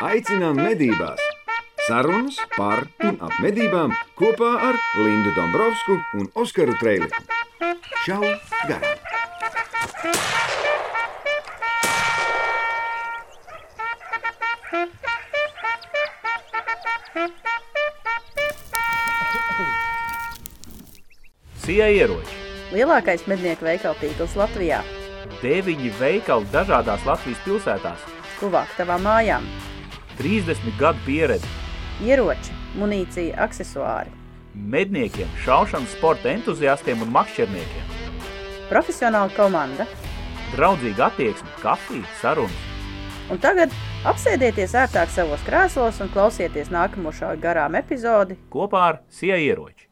Aicinām medībās! Sarunas par un ap medībām kopā ar Lindu Dombrovskiju un Oskaru Trēliņu. Čau! Garām! Sija ieroči. Lielākais mednieku veikalu tīkls Latvijā. Deviņi veikali dažādās Latvijas pilsētās. Tuvāk tavām mājām. 30 gadu pieredze. Ieroči, munīcija, aksesuāri. Medniekiem, šaušanas sporta entuziastiem un makšķerniekiem. Profesionāla komanda. Draudzīga attieksme, kafija, sarunas. Un tagad apsēdieties ērtāk savos krēslos un klausieties nākamo šā garām epizodi. Kopā ar Sija ieroči.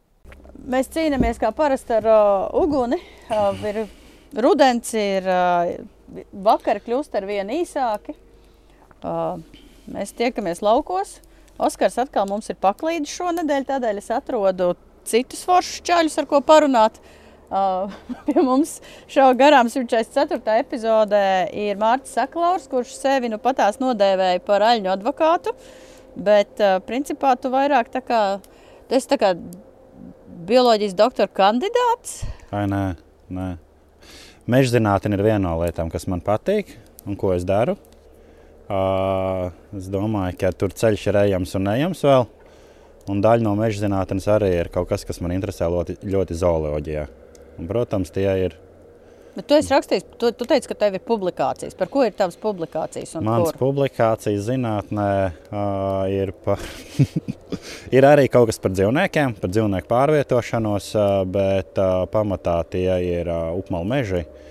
Mēs cīnāmies kā parasti ar uh, uguni. Uh, ir rudens, ir uh, vakari kļūst ar vien īsāki. Uh, mēs tiekamies laukos. Oskars atkal mums ir paklīdis šonadēļ, tādēļ es atrodu citus foršus čaļus, ar ko parunāt. Uh, pie mums šā garām 144. epizodē ir Mārcis Saklaurs, kurš sevi nu patās nodēvēja par aļņu advokātu. Bet, uh, principā, tu vairāk tā kā, tu esi tā kā bioloģijas doktora kandidāts. Ai, nē, nē. Meža zinātne ir viena no lietām, kas man patīk un ko es daru. Es domāju, ka tur ceļš ir ejams un ejams vēl. Un daļa no meža zinātnes arī ir kaut kas, kas man interesē ļoti, ļoti zooloģijā. Un, protams, tie ir. Bet tu esi rakstījis, tu, tu teici, ka tev ir publikācijas. Par ko ir tavas publikācijas? Mans publikācijas zinātnē uh, ir, par ir arī kaut kas par dzīvniekiem, par dzīvnieku pārvietošanos, uh, bet uh, pamatā tie ir uh, upmaļu meži. Uh,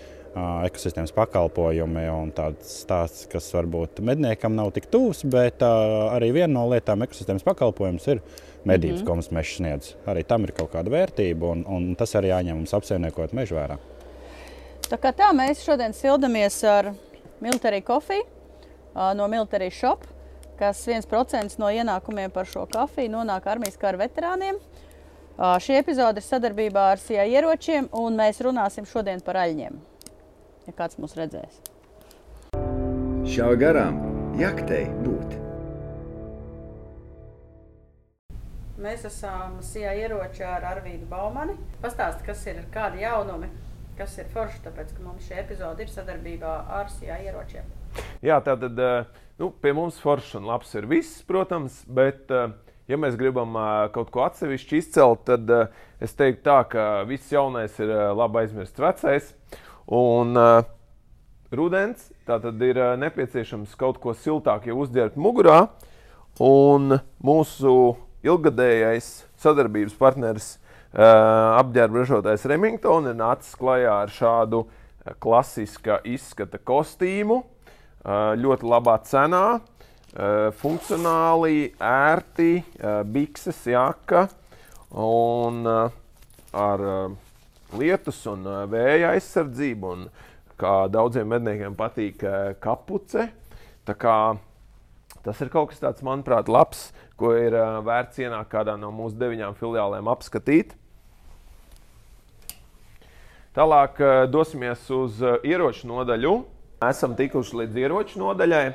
ekosistēmas pakalpojumi un tāds stāsts, kas varbūt medniekam nav tik tuvs, bet arī viena no lietām ekosistēmas pakalpojums ir medības, mm -hmm. ko mums mežs sniedz. Arī tam ir kaut kāda vērtība, un, un tas arī jāņem mums apsaimniekot mežu vērā. Tā kā tā mēs šodien sildamies ar kofiju uh, no Military Shop, kas 1% no ienākumiem par šo kafiju nonāk armijas kara veterāniem. Šī epizode ir sadarbībā ar CIA ieročiem, un mēs runāsim šodien par aļņiem ja kāds mūs redzēs. Šā garām jaktei būt. Mēs esam Sijā ieroči ar Arvīdu Baumani. Pastāsti, kas ir kādi jaunumi, kas ir forši, tāpēc, ka mums šī epizode ir sadarbībā ar Sijā ieročiem. Jā, tā tad nu, pie mums foršs un labs ir viss, protams, bet, ja mēs gribam kaut ko atsevišķi izcelt, tad es teiktu tā, ka viss jaunais ir labi aizmirsts vecais. Un uh, rudens tātad ir uh, nepieciešams kaut ko siltāku jau uzģērbt mugurā. Un mūsu ilgadējais sadarbības partneris, uh, apģērba ražotājs Remington, ir nācis klajā ar šādu klasiska izskata kostīmu, uh, ļoti labā cenā, uh, funkcionāli, ērti, uh, bikses, jaka un ar lietus un vēja aizsardzību. Un, kā daudziem medniekiem patīk kapuce. Kā, tas ir kaut kas tāds, manuprāt, labs, ko ir vērts ienākt kādā no mūsu deviņām filiālēm apskatīt. Tālāk dosimies uz ieroču nodaļu. Esam tikuši līdz ieroču nodaļai.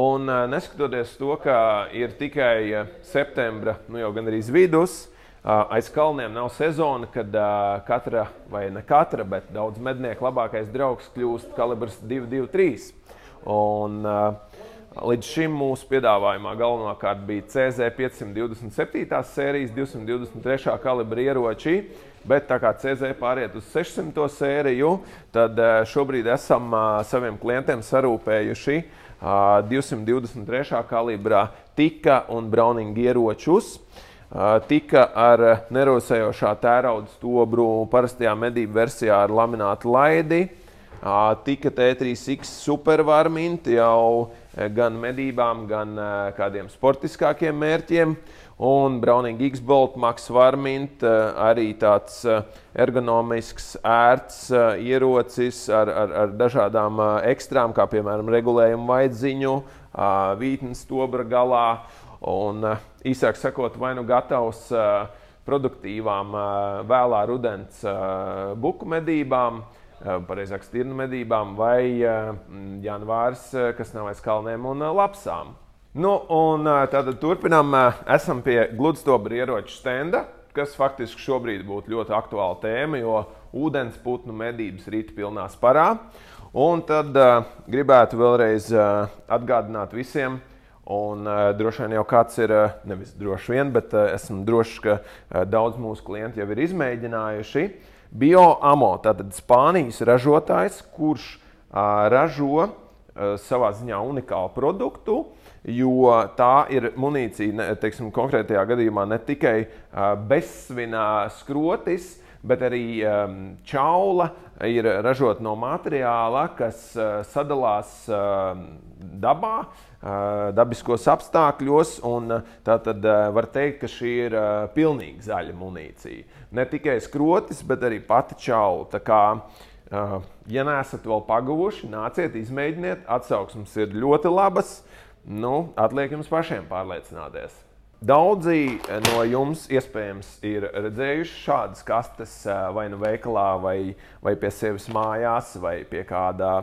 Un neskatoties to, ka ir tikai septembra, nu jau gandrīz vidus, Aiz kalniem nav sezona, kad katra, vai ne katra, bet daudz mednieku labākais draugs kļūst kalibrs 223. Un, līdz šim mūsu piedāvājumā galvenokārt bija CZ 527. sērijas 223. kalibra ieroči. Bet tā kā CZ pāriet uz 600 sēriju, tad šobrīd esam saviem klientiem sarūpējuši 223. kalibrā tika un Browning ieročus tika ar nerosējošā tērauda stobru parastajā medību versijā ar laminātu laidi. Tika T3X supervarminti jau gan medībām, gan kādiem sportiskākiem mērķiem. Un Browning X-Bolt Max Varmint arī tāds ergonomisks, ērts ierocis ar, ar, ar dažādām ekstrām, kā piemēram regulējumu vaidziņu, vītnes stobra galā. Un, īsāk sakot, vai nu gatavs produktīvām vēlā rudens buku medībām, pareizāk stirnu medībām, vai janvārs, kas nav aiz kalniem un lapsām. Nu, un tātad turpinām. Esam pie gludstobra ieroču stenda, kas faktiski šobrīd būtu ļoti aktuāla tēma, jo ūdens putnu medības rīt pilnā sparā. Un tad gribētu vēlreiz atgādināt visiem, un uh, droši vien jau kāds ir, uh, nevis droši vien, bet uh, esmu drošs, ka uh, daudz mūsu klienti jau ir izmēģinājuši. BioAmo, tātad Spānijas ražotājs, kurš uh, ražo uh, savā ziņā unikālu produktu, jo tā ir munīcija, ne, teiksim, konkrētajā gadījumā ne tikai uh, bezsvinā skrotis, bet arī um, čaula ir ražota no materiāla, kas uh, sadalās uh, dabā, uh, dabiskos apstākļos. Uh, tā tad uh, var teikt, ka šī ir uh, pilnīgi zaļa munīcija. Ne tikai skrotis, bet arī pati čaula. Kā, uh, ja neesat vēl pagavuši, nāciet, izmēģiniet. Atsauksmes ir ļoti labas. Nu, atliek jums pašiem pārliecināties. Daudzi no jums iespējams ir redzējuši šādas kastes vai nu veikalā, vai, vai pie sevis mājās, vai pie kādā,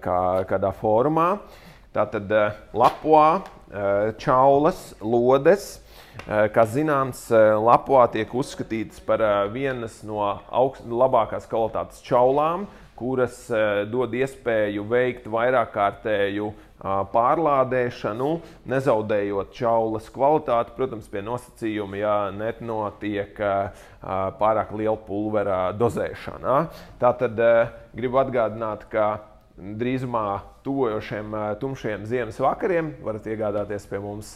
kā, kādā formā. Tātad lapoā, čaulas, lodes. Kā zināms, lapoā tiek uzskatītas par vienas no augst, labākās kvalitātes čaulām, kuras dod iespēju veikt vairāk kārtēju pārlādēšanu, nezaudējot čaulas kvalitāti, protams, pie nosacījuma, ja nenotiek pārāk liela pulvera dozēšana. Tātad gribu atgādināt, ka drīzumā tuvojošiem tumšiem ziemas vakariem varat iegādāties pie mums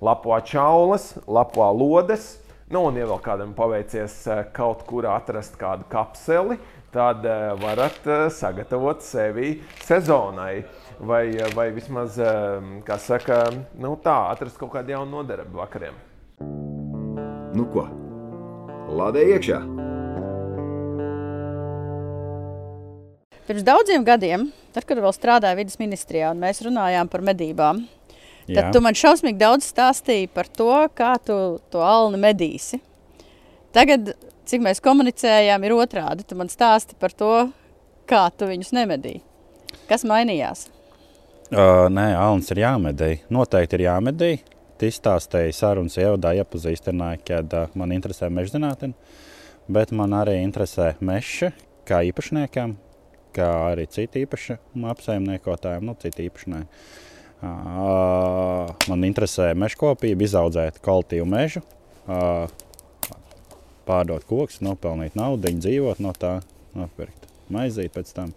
lapā čaulas, lapā lodes. Nu, un, ja vēl kādam paveicies kaut kur atrast kādu kapseli, tad varat sagatavot sevi sezonai vai, vai vismaz, kā saka, nu tā, atrast kaut kādu jaunu nodarbi vakariem. Nu ko, lādē iekšā! Pirms daudziem gadiem, tad, kad vēl strādāju vidas ministrijā un mēs runājām par medībām, tad Jā. tu man šausmīgi daudz stāstīji par to, kā tu to alni medīsi. Tagad, cik mēs komunicējām, ir otrādi. Tu man stāsti par to, kā tu viņus nemedīji. Kas mainījās? Uh, nē, Alans ir jāmedī. Noteikti ir jāmedī. Izstāstīja sarunas ievadā, iepazīstināja, ka uh, man interesē meža zinātne, bet man arī interesē meža kā īpašniekam, kā arī citu īpašu apsaimniekotājiem, nu, citu īpašnieku. Uh, man interesē meža kopība, izaudzēt kvalitīvu mežu, uh, pārdot kokus, nopelnīt naudu, dzīvot no tā, nopirkt maizīt pēc tam.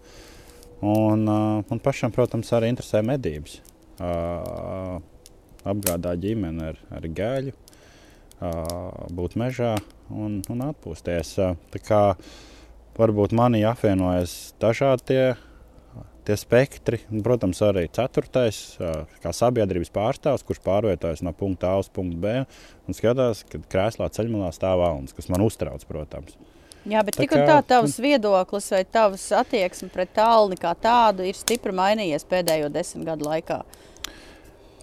Un, uh, man pašam, protams, arī interesē medības. Uh, apgādāt ģimeni ar, ar gaļu, uh, būt mežā un, un atpūsties. Uh, varbūt manī apvienojas dažādi tie, tie spektri. Un, protams, arī ceturtais, kā sabiedrības pārstāvs, kurš pārvietojas no punkta A uz punktu B un skatās, kad krēslā ceļmalā stāv valns, kas man uztrauc, protams. Jā, bet tik un tā tavs viedoklis vai tavs attieksme pret tālni kā tādu ir stipri mainījies pēdējo desmit gadu laikā.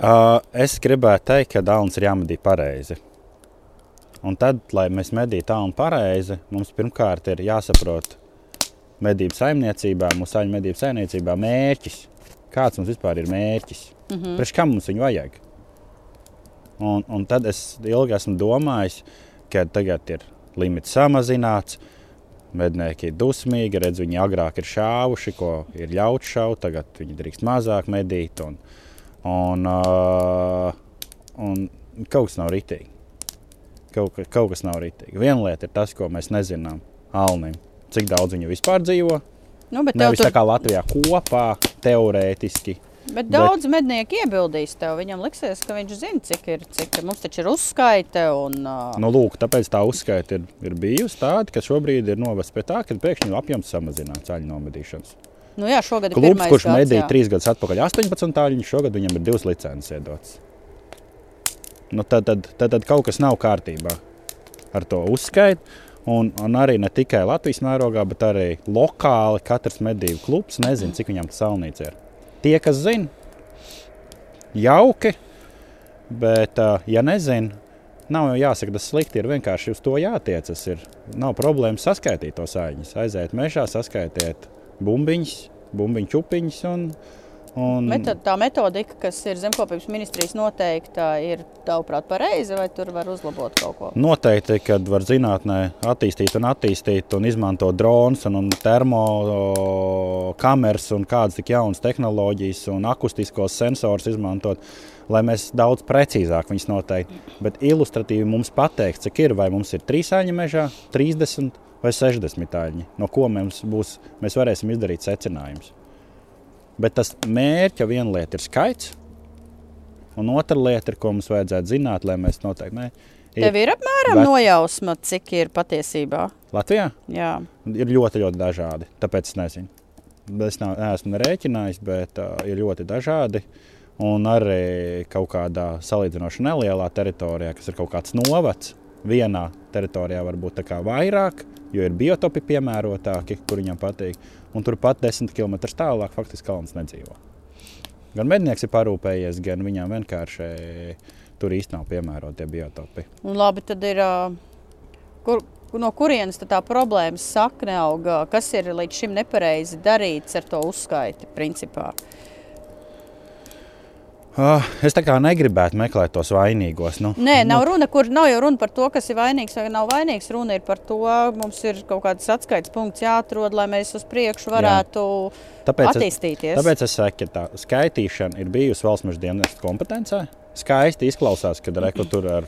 Uh, es gribētu teikt, ka dāvāns ir jāmedī pareizi. Un tad, lai mēs medītu tālu pareizi, mums pirmkārt ir jāsaprot medību saimniecībā, mūsu saimniecību medību saimniecībā mērķis. Kāds mums vispār ir mērķis? Mm -hmm. Priekš kam mums viņu vajag? Un, un tad es ilgi esmu domājis, ka tagad ir limits samazināts. Mednieki ir dusmīgi, redz, viņi agrāk ir šāvuši, ko ir ļauts šaut, tagad viņi drīkst mazāk medīt. Un, un, uh, un kaut kas nav ritīgi. Kaut, kaut kas nav ritīgi. Viena lieta ir tas, ko mēs nezinām Alnim. Cik daudz viņu vispār dzīvo? Nu, Nevis tur... tā kā Latvijā kopā, teorētiski Bet daudz bet... mednieku iebildīs tev. Viņam liksies, ka viņš zina, cik ir. Cik mums taču ir uzskaite. Un, uh... nu, lūk, tāpēc tā uzskaite ir, ir bijusi tāda, ka šobrīd ir novest pie tā, ka pēkšņi apjoms samazinās ceļu nomedīšanas. Nu jā, šogad ir Klubs, kurš medīja trīs gadus atpakaļ 18 tāļiņu, šogad viņam ir divas licences iedotas. Nu, tad, tad, tad, tad kaut kas nav kārtībā ar to uzskaitu. Un, un arī ne tikai Latvijas mērogā, bet arī lokāli katrs medību klubs nezina, cik viņam tas salnīca ir. Tie, kas zina, jauki, bet, ja nezina, nav jau jāsaka, tas slikti ir vienkārši uz to jātiecas. Ir. Nav problēma saskaitīt tos aiņus. Aiziet mežā, saskaitiet bumbiņus, bumbiņu čupiņus un, Un, Meto, tā metodika, kas ir zemkopības ministrijas noteikta, ir tavuprāt pareiza, vai tur var uzlabot kaut ko? Noteikti, kad var zinātnē attīstīt un attīstīt un izmantot drones un, un termokameras un kādas tik jaunas tehnoloģijas un akustiskos sensors izmantot, lai mēs daudz precīzāk viņus noteikti. Bet ilustratīvi mums pateikt, cik ir, vai mums ir 3 aņa mežā, 30 vai 60 aņi, no ko mums būs, mēs varēsim izdarīt secinājumus. Bet tas mērķa viena lieta ir skaits, un otra lieta ir, ko mums vajadzētu zināt, lai mēs noteikti. Ne, ir, Tev ir apmēram Lat- nojausma, cik ir patiesībā. Latvijā Jā. ir ļoti, ļoti dažādi. Tāpēc es nezinu. Es nav, neesmu rēķinājis, bet uh, ir ļoti dažādi. Un arī kaut kādā salīdzinoši nelielā teritorijā, kas ir kaut kāds novads, vienā teritorijā var būt vairāk, jo ir biotopi piemērotāki, kur viņam patīk. Un turpat desmit km tālāk faktiski kalns nedzīvo. Gan mednieks ir parūpējies, gan viņam vienkārši tur īstenībā nav piemērotie biotopi. Un labi, tad ir. Kur, no kurienes tā problēmas sakne aug? Kas ir līdz šim nepareizi darīts ar to uzskaiti? Principā? Uh, es tā kā negribētu meklēt tos vainīgos. Nu, Nē, nav runa, kur nav jau runa par to, kas ir vainīgs vai nav vainīgs. Runa ir par to, mums ir kaut kāds atskaites punkts jāatrod, lai mēs uz priekšu varētu Tāpēc es- attīstīties. Tāpēc es saku, ka tā skaitīšana ir bijusi valsts dienesta kompetencē. Skaisti izklausās, kad tur ar,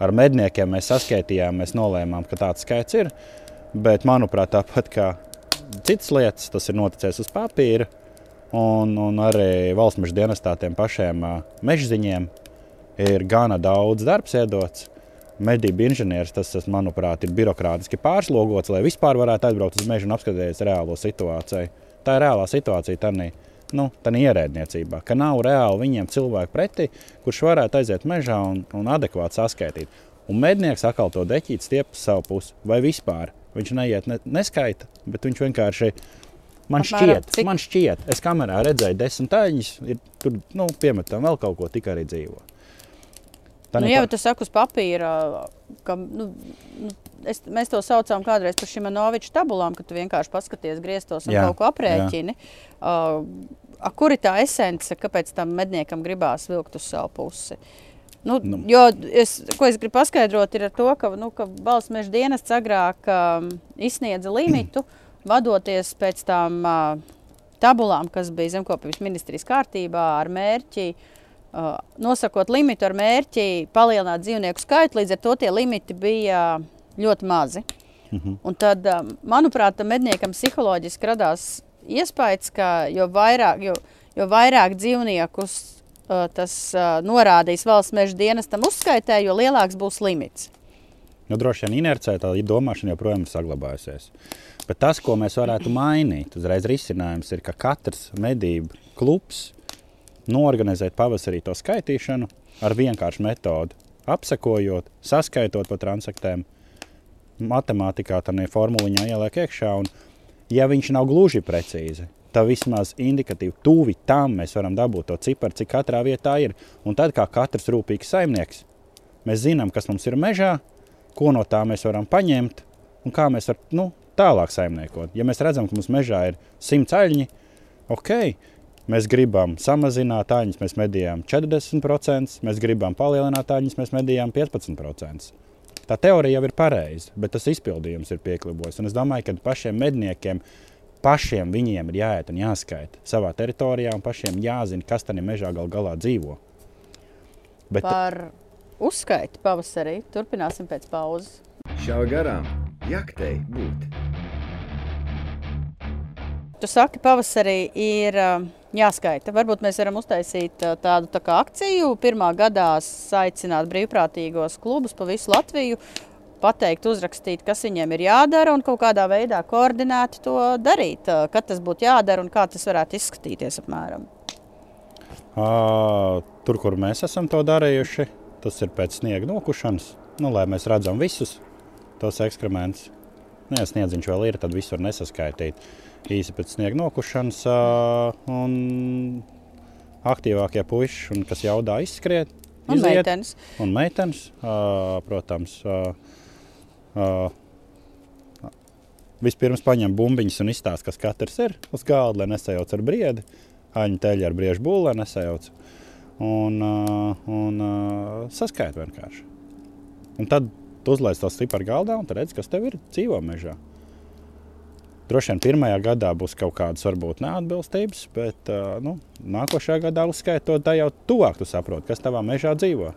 ar medniekiem mēs saskaitījām, mēs nolēmām, ka tāds skaits ir. Bet, manuprāt, tāpat kā citas lietas, tas ir noticis uz papīra. Un, un arī valsts meža dienestā tiem pašiem mežziņiem ir gana daudz darbs iedots. Medību inženieris tas, tas, manuprāt, ir birokrātiski pārslogots, lai vispār varētu aizbraukt uz mežu un apskatīties reālo situāciju. Tā ir reālā situācija tādā nu, ierēdniecībā, ka nav reāli viņiem cilvēku pretī, kurš varētu aiziet mežā un, un adekvāti saskaitīt. Un mednieks atkal to deķīt stiep uz savu pusi, vai vispār viņš neiet, ne, neskaita, bet viņš vienkārši. Man Apmēram šķiet, cik- man šķiet, es kamerā redzēju desmit aņus, ir tur nu, piemetam vēl kaut ko, tik arī dzīvo. Tā Nu, bet tas saka uz papīra, ka nu, nu, es, mēs to saucām kādreiz par šīm noviču tabulām, ka tu vienkārši paskaties griestos un Jā, kaut ko aprēķini. Uh, a, kur ir tā esence, kāpēc tam medniekam gribās vilkt uz savu pusi? Nu, Nu. Jo es, ko es gribu paskaidrot, ir ar to, ka, nu, ka valsts meža dienests agrāk um, izsniedza limitu, vadoties pēc tām tabulām, kas bija zemkopības ministrijas kārtībā ar mērķi nosakot limitu ar mērķi palielināt dzīvnieku skaitu. Līdz ar to tie limiti bija ļoti mazi. Mhm. Un tad, manuprāt, tam medniekam psiholoģiski radās iespējas, ka jo vairāk, jo, jo vairāk dzīvniekus uh, tas uh, norādīs valsts meža dienestam uzskaitē, jo lielāks būs limits. Nu, droši vien inercē tā domāšana joprojām ir saglabājusies. Bet tas, ko mēs varētu mainīt, uzreiz risinājums ir, ka katrs medību klubs norganizēt pavasarī to skaitīšanu ar vienkāršu metodu, apsekojot, saskaitot pa transaktēm, matemātikā tā formuliņā ieliek iekšā. Un, ja viņš nav gluži precīzi, tad vismaz indikatīvi tuvi tam mēs varam dabūt to ciparu, cik katrā vietā ir. Un tad, kā katrs rūpīgs saimnieks, mēs zinām, kas mums ir mežā, ko no tā mēs varam paņemt un kā mēs varam nu, tālāk saimniekot. Ja mēs redzam, ka mums mežā ir simts aļņi, ok, mēs gribam samazināt aļņus, mēs medījām 40%, mēs gribam palielināt aļņus, mēs medījām 15%. Tā teorija jau ir pareiza, bet tas izpildījums ir pieklibojis. Un es domāju, ka pašiem medniekiem pašiem viņiem ir jāiet un jāskaita savā teritorijā, un pašiem jāzina, kas tajā mežā gal galā dzīvo. Bet, Par uzskaiti pavasarī turpināsim pēc pauzes. Šā garām jaktei būt. Tu saki, pavasarī ir ā, jāskaita. Varbūt mēs varam uztaisīt ā, tādu tā kā akciju. Pirmā gadā aicināt brīvprātīgos klubus pa visu Latviju, pateikt, uzrakstīt, kas viņiem ir jādara un kaut kādā veidā koordinēti to darīt. Ā, Kad tas būtu jādara un kā tas varētu izskatīties apmēram. Ā, Tur, kur mēs esam to darījuši, tas ir pēc sniega nokušanas, nu, lai mēs redzam visus tos ekskrementus. Ja sniedziņš vēl ir, tad visu var nesaskaitīt. Īsi pēc sniega nokušanas, un aktīvākie puiši, un kas jaudā izskriet, Un iziet. meitenes. Un meitenes, protams, vispirms paņem bumbiņas un izstāsta, kas katrs ir uz galda, lai nesajauc ar briedi. aņu teļu ar briežu būlu nesajauc. Un, un saskaita vienkārši. Un tad tu uzliec to stipri galdā un redz, kas tev ir dzīvo mežā. Droši vien pirmajā gadā būs kaut kādas varbūt neatbilstības, bet uh, nu, nākošajā gadā uzskaitot, tā jau tuvāk tu saproti, kas tavā mežā dzīvo.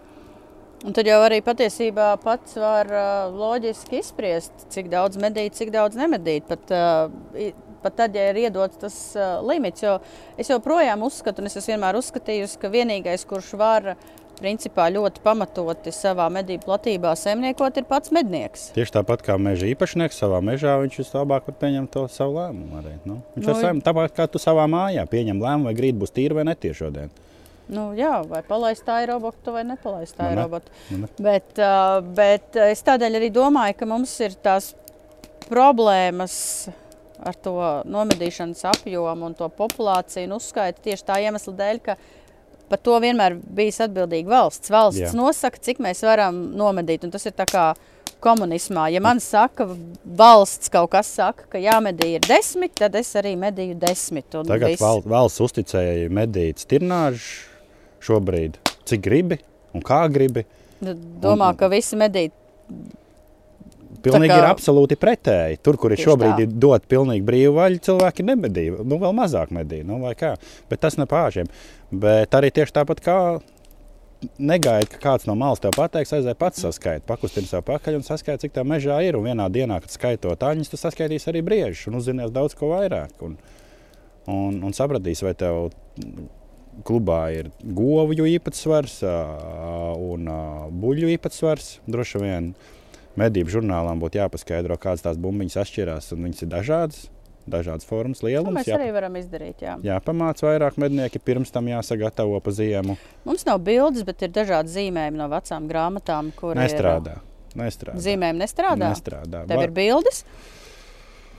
Un tad jau arī patiesībā pats var uh, loģiski izspriest, cik daudz medīt, cik daudz nemedīt. Pat, uh, pat tad, ja ir iedots tas uh, limits, jo es joprojām uzskatu, un es esmu vienmēr uzskatījusi, ka vienīgais, kurš var principā ļoti pamatoti savā medību platībā zemniekot, ir pats mednieks. Tieši tāpat kā meža īpašnieks savā mežā, viņš vislabāk var pieņemt to savu lēmumu. Arī, nu? Viņš Nu, var tāpat kā tu savā mājā pieņem lēmumu, vai grīt būs tīra vai netīra šodien. Nu, jā, vai palaist tā ir robotu, vai nepalaist tā Nu, ir ne. robotu. Nu, ne. Bet, bet es tādēļ arī domāju, ka mums ir tās problēmas ar to nomedīšanas apjomu un to populāciju un uzskaitu tieši tā iemesla dēļ, ka par to vienmēr bijis atbildīga valsts. Valsts Jā. Nosaka, cik mēs varam nomedīt. Un tas ir tā kā komunismā. Ja man saka, valsts kaut kas saka, ka jāmedī ir desmit, tad es arī medīju desmit. Tagad val, valsts uzticēja medīt stirnāžu šobrīd, cik gribi un kā gribi. Domā, un- ka visi medīt. Pilnīgi kā- ir absolūti pretēji. Tur, kur ir šobrīd tā. ir dot pilnīgi brīvu vaļu, cilvēki nemedīja. Nu, vēl mazāk medīja. Nu, vai kā. Bet tas ne pāržiem. Bet arī tieši tāpat kā negaidi, ka kāds no malas tev pateiks, aizēj pats saskaitīt, pakustina sev pakaļ un saskaitīt, cik tā mežā ir. Un vienā dienā, kad skaitot aņus, tu saskaitīsi arī briežus un uzzināsi daudz ko vairāk. Un, un, un sapratīsi, vai tev klubā ir govju īpatsvars un buļļu īpatsvars. Droši vien medību žurnālām būtu jāpaskaidro, kādas tās bumbiņas atšķirās. un Viņas ir dažādas, dažādas formas, To lielums. mēs arī varam izdarīt. Jā. Jāpamāca vairāk mednieki, pirms tam jāsagatavo pa ziemu. Mums nav bildes, bet ir dažādi zīmējumi no vecām grāmatām, kur Nestrādā. Nestrādā. ir zīmējumi. Nestrādā. Nestrādā. Tev Va- ir bildes.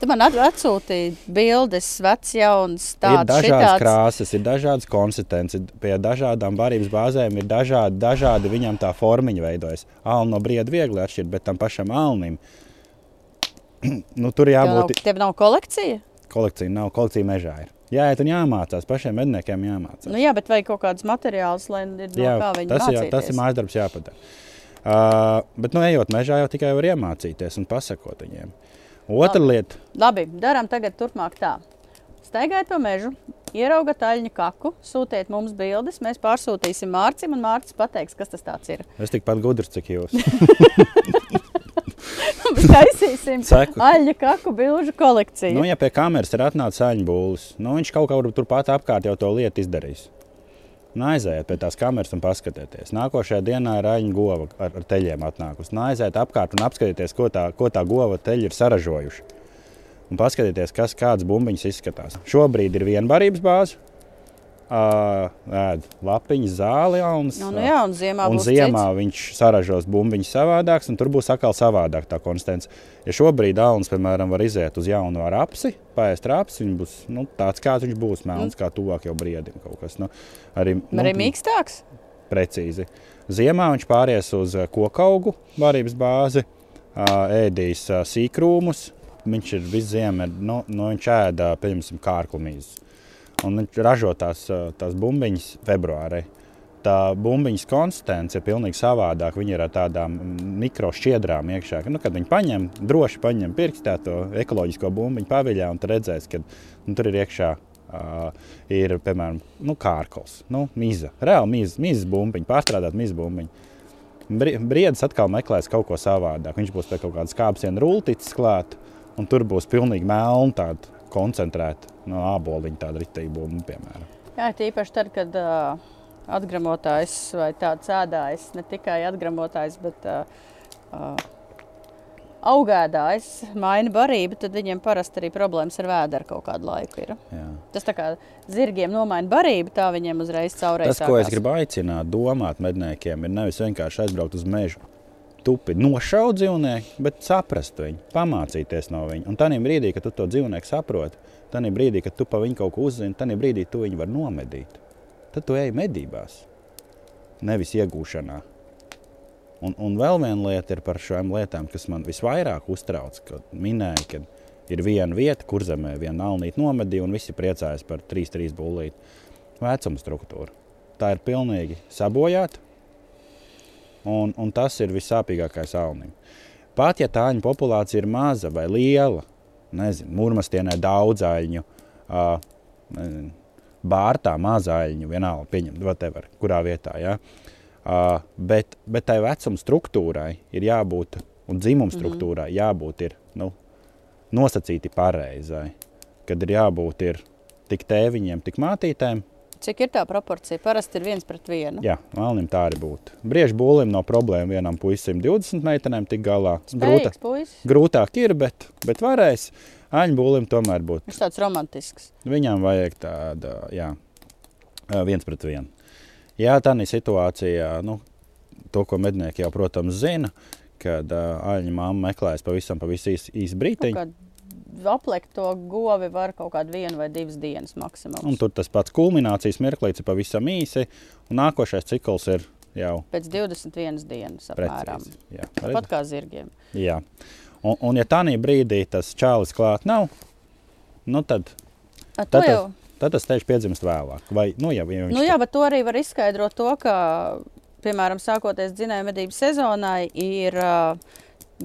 Tu man at- atsūtīji bildes, vecs, jauns, tāds dažādas šitāds. krāsas, ir dažādas konsistences, pie dažādām barības bāzēm ir dažādi, dažādi viņam tā formiņa veidojas. Alna no brieda viegli atšķirt, bet tam pašam alnim nu, tur Tev nav, jābūt. tev nav kolekcija? Kolekcija nav, kolekcija mežā ir. Jā, un jāmācās, pašiem medniekiem jāmācās. Nu, jā, bet vai kaut kāds materiāls, lai ir no Jā, kā viņi tas, jā, tas ir mācīties? mājas darbs jāpadara. Uh, bet, nu, ejot mežā, jau tikai var iemācīties un pasakot viņiem. Otra Labi. lieta, Labi, darām tagad turpmāk tā. Staigājiet pa mežu, ieraugat aļņu kaku, sūtiet mums bildes, mēs pārsūtīsim Mārcim, un Mārcis pateiks, kas tas tāds ir. es tikpat gudrs, cik jūs. Mēs taisīsim Seku. aļņu kaku bilžu kolekciju. Nu, ja pie kameras ir atnācis sāņu būlis, nu, viņš kaut kur turpat apkārt jau to lietu izdarīs. Nu, aiziet pie tās kameras un paskatieties. Nākošajā dienā ir aņņu gova ar, ar teļiem atnākusi. Nu, aiziet apkārt un apskatieties, ko tā, ko tā gova teļi ir saražojuši. Un paskatieties, kas kādas bumbiņas izskatās. Šobrīd ir vienbarības bāze. Ēd lapiņas, zāli jaunas. Nu, nu jā, un ziemā un ziemā cits. viņš saražos bumbiņas savādākas, un tur būs atkal savādāk tā konstants. Ja šobrīd Alans, piemēram, var iziet uz jaunu ar apsi, paēst rapsi, viņš būs nu, tāds, kāds viņš būs, melns, kā tuvāk jau briedim kaut kas. Nu, arī, nu, Arī mīkstāks. Precīzi. Ziemā viņš pāries uz kokaugu varības bāzi, ēdīs sīkrūmus. Viņš ir visu ziemu, nu, nu, viņš ēda, pieņemsim, kārklumīzes. Un viņš ražo tās, tās bumbiņas februārī. Tā bumbiņas konsistence ir pilnīgi savādāka. Viņa ir ar tādām mikrošķiedrām iekšā. ka, Nu, kad viņi paņem, droši paņem pirkstā to ekoloģisko bumbiņu paviļā, un redzēs, ka nu, tur ir iekšā uh, ir, piemēram, nu, kārkls, nu, mīza, reāli mīzes, mīzes bumbiņa, pārstrādāt mīzes bumbiņu. Bri- Briedis atkal meklēs kaut ko savādāk. Viņš būs pie kaut kādas kāpnes rulītes klāt, un tur būs pilnīgi melna, tāda koncentrēta no āboliņa, tāda ritīgi bumba, piemēram. Jā, tīpaši tad, kad uh, atgramotājs vai tāds ēdājs, ne tikai atgramotājs, bet uh, augēdājs maina barību, tad viņiem parasti arī problēmas ar vēdru kaut kādu laiku ir. Jā. Tas tā kā zirgiem nomaina barību, tā viņiem uzreiz caurēs. Tas, ko es gribu aicināt, domāt medniekiem, ir nevis vienkārši aizbraukt uz mežu. Tupi nošaut dzīvnieku, bet saprast viņu, pamācīties no viņa. Un tajā brīdī, kad tu to dzīvnieku saproti, tajā brīdī, kad tu pa viņu kaut ko uzzini, tajā brīdī tu viņu vari nomedīt. Tad tu ej medībās, nevis iegūšanā. Un, un vēl viena lieta ir par šīm lietām, kas man visvairāk uztrauc. Kad minēja, ka ir viena vieta, kur zemē viena alnīte nomedīja, un visi priecājas par 3-3 bullīti. vecuma struktūra. Tā ir pilnīgi sabojāta, un, un tas ir vissāpīgākais alnim. Pat ja tā aņu populācija ir maza vai liela, nezinu, mūrmastienē daudz aļņu, uh, nezinu, bārtā maza aļņu, vienalga pieņemt, whatever, kurā vietā. Ja? Uh, bet, bet tai vecuma struktūrai ir jābūt, un dzimuma struktūrai jābūt ir, nu, nosacīti pareizai. Kad ir jābūt ir tik tēviņiem, tik mātītēm, Cik ir tā proporcija? Parasti ir viens pret vienu. Jā, Alnim tā arī būtu. Briežu būlim nav problēma vienam puisim 20 meitenēm tik galā. Puisis. grūtāk ir, bet, bet varēs. Aņu būlim tomēr būtu. Viņš tāds romantisks. Viņam vajag tādu, jā, viens pret vienu. Jā, tā ir situācija, nu, to, ko mednieki jau, protams, zina, kad uh, aļņa mamma meklēs pavisam, pavisam īsu īs brītiņu. Kaut Aplekt to govi var kaut kādu vienu vai divas dienas maksimums. Un tur tas pats kulminācijas mirklīts ir pavisam īsi, un nākošais cikls ir jau Pēc 21 dienas apmēram. precīzi. Jā, Pat redz? kā zirgiem. Jā. Un, un ja tā brīdī tas čālis klāt nav, nu tad, A, tad, jau, tas, tad tas tieši piedzimst vēlāk. Vai, nu, viņš nu jā, bet to arī var izskaidrot to, ka, piemēram, sākoties dzinēju medību sezonai, ir uh,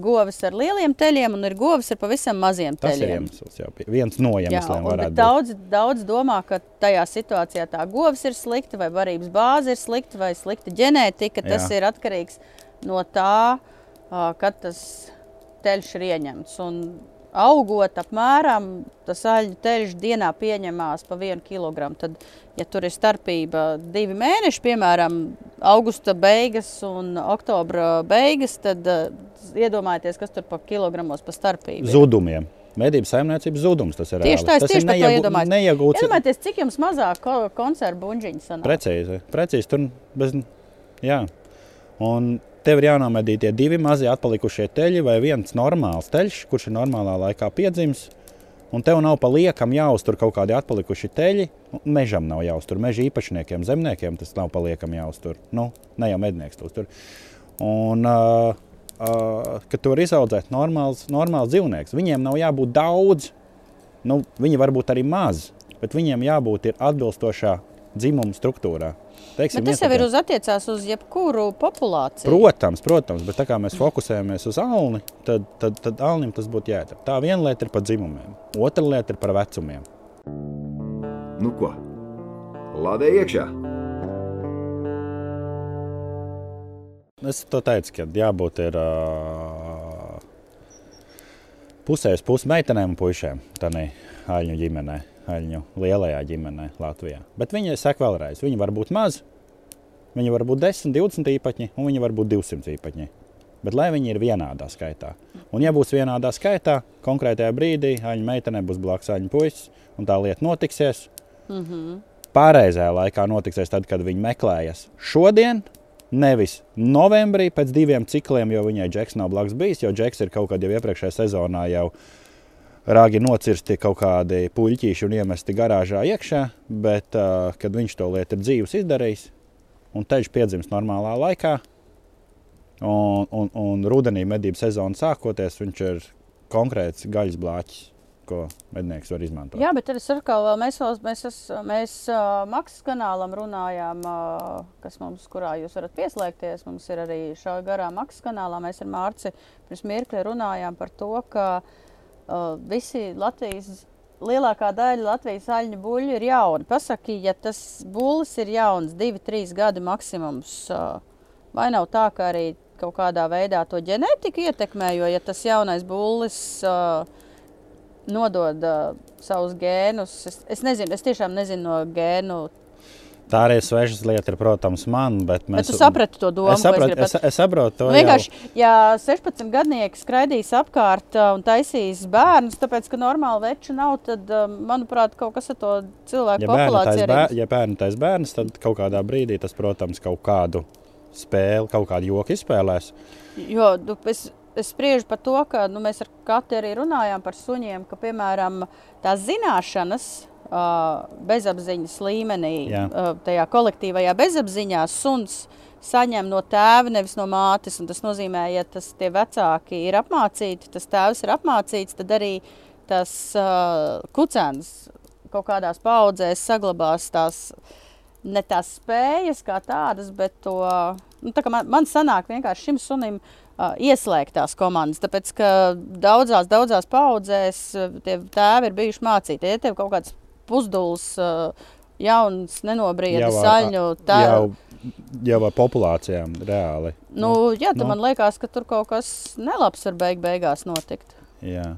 govis ar lieliem teļiem un ir govis ar pavisam maziem tas ir teļiem. iemesls, jau, pie- viens no Jā, iemesliem bet varētu būt. daudz, daudz domā, ka tajā situācijā tā govs ir slikta, vai barības bāze ir slikta, vai slikta ģenētika. Tas Jā. ir atkarīgs no tā, kad tas teļš ir ieņemts. Un augot apmēram, tas aļņu teļš dienā pieņemās pa vienu kilogramu. Tad, ja tur ir starpība divi mēneši, piemēram, augusta beigas un oktobra beigas, tad iedomājieties, kas tur pa kilogramos pa starpību. Zudumiem. Medības saimniecības zudums tas ir. Tieši tā, es tieši par to iedomājos. Neiegūts. Iedomājieties, cik jums mazāk ko- konservu buļģiņu sanāk. Precīzi, precīzi tur bez. Jā. Un tev ir jānomedī tie divi mazie atpalikušie teļi vai viens normāls teļš, kurš ir normālā laikā piedzimis. Un tev nav paliekam jāuztur kaut kādi atpalikuši teļi. Mežam nav jāuztur. Meža īpašniekiem, zemniekiem tas nav paliekam jāuztur. Nu, ne jau mednieks to uztur. Un, uh, uh, kad to var izaudzēt normāls, normāls dzīvnieks, viņiem nav jābūt daudz. Nu, viņi var būt arī mazi, bet viņiem jābūt ir atbilstošā dzimuma struktūrā. Teiksim, Bet tas jau ir uz attiecās uz jebkuru populāciju. Protams, protams, bet tā kā mēs fokusējamies uz alni, tad, tad, tad alnim tas būtu jādara. Tā viena lieta ir par dzimumiem, otra lieta ir par vecumiem. Nu ko? Lādē iekšā! Es to teicu, ka jābūt ir uh, pusēs puses meitenēm un puišiem tādā aļņu ģimenē, aļņu lielajā ģimenē Latvijā. Bet viņi saka vēlreiz, viņi var būt mazi, viņi var būt 10, 20 īpaņi un viņi var būt 200 īpaņi. Bet lai viņi ir vienādā skaitā. Un, ja būs vienādā skaitā, konkrētajā brīdī aļņu meitenei būs blakus aļņu puisis, un tā lieta notiksies. Mm -hmm. Pārreizējā laikā notiksies tad, kad viņi meklējas šodien, nevis novembrī pēc diviem cikliem, jo viņai džeks nav blakus bijis, jo džeks ir kaut kad jau iepriekšējā sezonā jau rāgi nocirsti kaut kādi puļķīši un iemesti garāžā iekšā, bet kad viņš to lietu ir dzīves izdarījis, un teģis piedzims normālā laikā, un, un, un rudenī medību sezona sākoties, viņš ir konkrēts gaļas blāķis, ko mednieks var izmantot. Jā, bet es atkal, mēs, mēs, mēs Maksas kanālam runājām, kas mums, kurā jūs varat pieslēgties. Mums ir arī šā garā Maksas kanālā. Mēs ar Mārci pirms mirkli runājām par to, ka uh, visi Latvijas, lielākā daļa Latvijas aļņu buļļu ir jauni. Pasaki, ja tas bullis ir jauns, divi, trīs gadi maksimums, uh, vai nav tā, ka arī kaut kādā veidā to ģenētiku ietekmē, jo ja tas jaunais bullis uh, nodod uh, savus gēnus. Es, es nezinu, es tiešām nezinu no gēnu. Tā arī svešas lieta ir, protams, man. Bet, Bet mēs, tu saprati to domu, Es sapratu, gribu es, es saprotu to. Nu, vienkārši, ja 16 gadnieki skraidīs apkārt uh, un taisīs bērnus, tāpēc, ka normāli veču nav, tad, uh, manuprāt, kaut kas ar to cilvēku Ja populāciju arī. bēr, ja bērni taisa bērnus, tad kaut kādā brīdī tas, protams, kaut kādu spēli, kaut kādu joku izspēlēs. Jo es, es spriežu par to, ka nu, mēs ar Kati arī runājām par suņiem, ka, piemēram, tās zināšanas uh, bezapziņas līmenī, Jā. uh, tajā kolektīvajā bezapziņā, suns saņem no tēva, nevis no mātes. un Tas nozīmē, ja tas tie vecāki ir apmācīti, tas tēvs ir apmācīts, tad arī tas uh, kucēns kaut kādās paudzēs saglabās tās ne tās spējas kā tādas, bet to. Nu, tā man, man sanāk vienkārši šim sunim uh, ieslēgtās komandas. Tāpēc, ka daudzās, daudzās paudzēs tie tēvi ir bijuši mācīti. Ja tev kaut kāds pusduls, uh, jauns, nenobriedis saļņu tēvs jau ar populācijām reāli. Nu, jā, nu. man liekas, ka tur kaut kas nelabs var beig beigās notikt. Jā.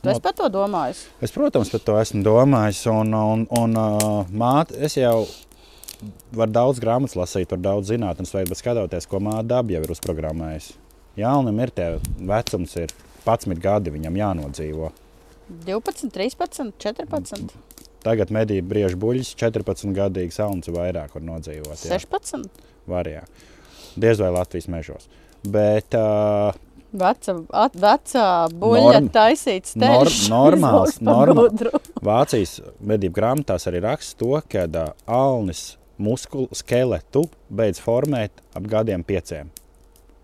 Tu no, esi par to domājis? Es, protams, par to esmu domājis. Un, un, un uh, māte, es jau varu daudz grāmatas lasīt, varu daudz zinātnes veidu, bet skatoties, ko māte daba jau ir uzprogrammējusi. Jālim ir tie vecums, ir 11 gadi, viņam jānodzīvo. 12, 13, 14. Tagad medību briež buļļus, 14 gadīgs sauns vairāk var nodzīvot. Jā. 16? Var, jā. Diez vai Latvijas mežos. Bet, uh, Veca, at, vecā buļļa Norm, taisīts nor, normāls, normāls. Vācijas medību grāmatās arī raksta to, ka uh, alnis muskulu skeletu beidz formēt ap gadiem pieciem.